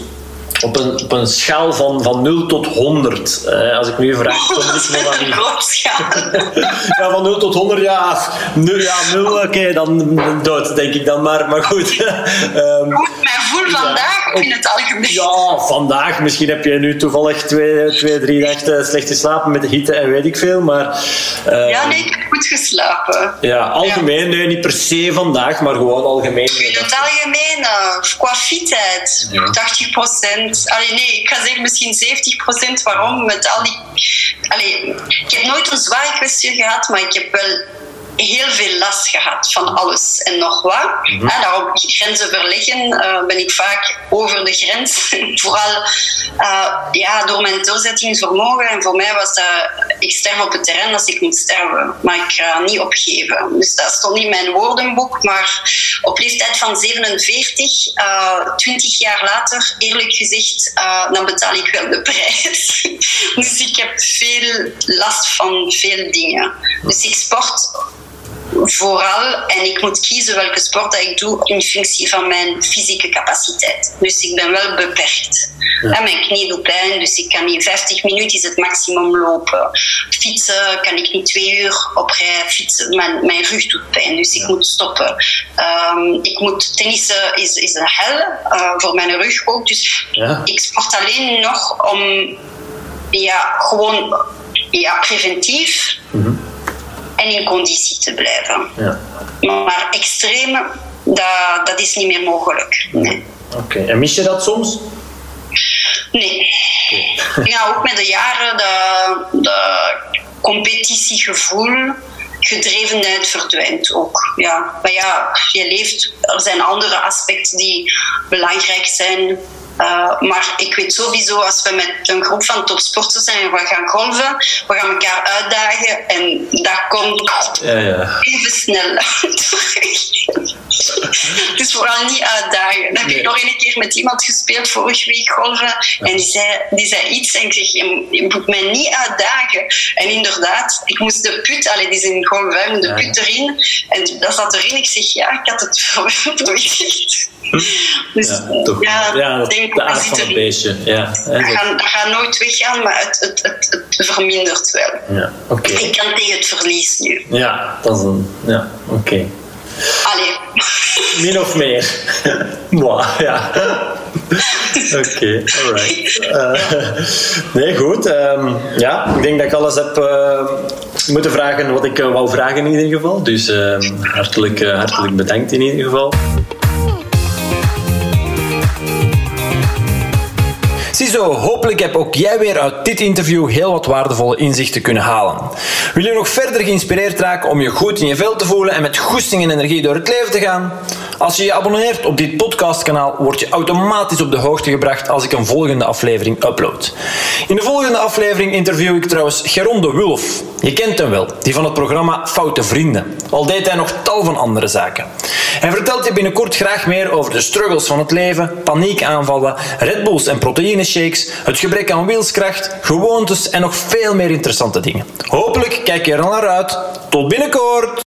op een, op een schaal van, van 0 tot 100. Uh, als ik nu vraag, kom ik nog aan Ja, van 0 tot 100, ja. 0, ja, 0 oké, okay, dan dood, denk ik dan maar. Maar goed. um, goed, mijn voel vandaag ja, in het algemeen. Ja, vandaag. Misschien heb je nu toevallig twee, twee drie nachten slecht geslapen met de hitte en weet ik veel. Maar, uh, ja, nee, ik heb goed geslapen. Ja, algemeen. Ja. Nee, niet per se vandaag, maar gewoon algemeen. In het algemeen, uh, qua fitheid, ja. 80 procent. Allee, nee, ik ga zeggen misschien 70 procent. Waarom? Met al die... Allee, ik heb nooit een zware kwestie gehad, maar ik heb wel heel veel last gehad van alles en nog wat. Mm -hmm. daarop grenzen verleggen uh, ben ik vaak over de grens. Vooral uh, ja, door mijn doorzettingsvermogen. En voor mij was dat, ik sterf op het terrein als ik moet sterven. Maar ik ga niet opgeven. Dus dat stond niet in mijn woordenboek. Maar op leeftijd van 47, uh, 20 jaar later, eerlijk gezegd, dan betaal ik wel de prijs. dus ik heb veel last van veel dingen. Dus ik sport vooral, en ik moet kiezen welke sport dat ik doe in functie van mijn fysieke capaciteit. Dus ik ben wel beperkt. Ja. mijn knie doet pijn, dus ik kan niet 50 minuten is het maximum lopen. Fietsen kan ik niet twee uur op rij fietsen. Mijn, mijn rug doet pijn, dus ik ja. moet stoppen. Um, ik moet tennissen is, is een hel uh, voor mijn rug ook. Dus ja. ik sport alleen nog om ja, gewoon ja, preventief. Mm -hmm en in conditie te blijven. Ja. Maar extreme, dat, dat is niet meer mogelijk. Nee. Oké, okay. en mis je dat soms? Nee. Okay. Ja, ook met de jaren, de, de competitiegevoel, gedrevenheid verdwijnt ook. Ja. Maar ja, je leeft, er zijn andere aspecten die belangrijk zijn. Uh, maar ik weet sowieso, als we met een groep van topsporters zijn en we gaan golven, we gaan elkaar uitdagen en dat komt ja, ja. even snel Het is vooral niet uitdagen. Dan heb nee. ik nog een keer met iemand gespeeld vorige week golven en die zei, die zei iets en ik zeg, je, moet mij niet uitdagen. En inderdaad, ik moest de put, allee, die is in golven, de put erin en dat zat erin. Ik zeg, ja, ik had het verwittigd. Dus ja, toch, ja, ja denk, de aard van het beestje. Ja, dat, gaat, dat gaat nooit weggaan, maar het, het, het, het vermindert wel. Ja, okay. Ik kan tegen het verlies nu. Ja, dat is een... Ja, oké. Okay. Allee. Min of meer. Moi, ja. Oké, okay, alright. Uh, nee, goed. Um, ja, ik denk dat ik alles heb uh, moeten vragen wat ik uh, wou vragen in ieder geval. Dus hartelijk, hartelijk bedankt in ieder geval. Ziezo, hopelijk heb ook jij weer uit dit interview heel wat waardevolle inzichten kunnen halen. Wil je nog verder geïnspireerd raken om je goed in je vel te voelen en met goesting en energie door het leven te gaan? Als je je abonneert op dit podcastkanaal, word je automatisch op de hoogte gebracht als ik een volgende aflevering upload. In de volgende aflevering interview ik trouwens Geron de Wulf. Je kent hem wel, die van het programma Foute Vrienden. Al deed hij nog tal van andere zaken. Hij vertelt je binnenkort graag meer over de struggles van het leven, paniekaanvallen, Red Bulls en proteïneshakes, het gebrek aan wilskracht, gewoontes en nog veel meer interessante dingen. Hopelijk kijk je er naar uit. Tot binnenkort!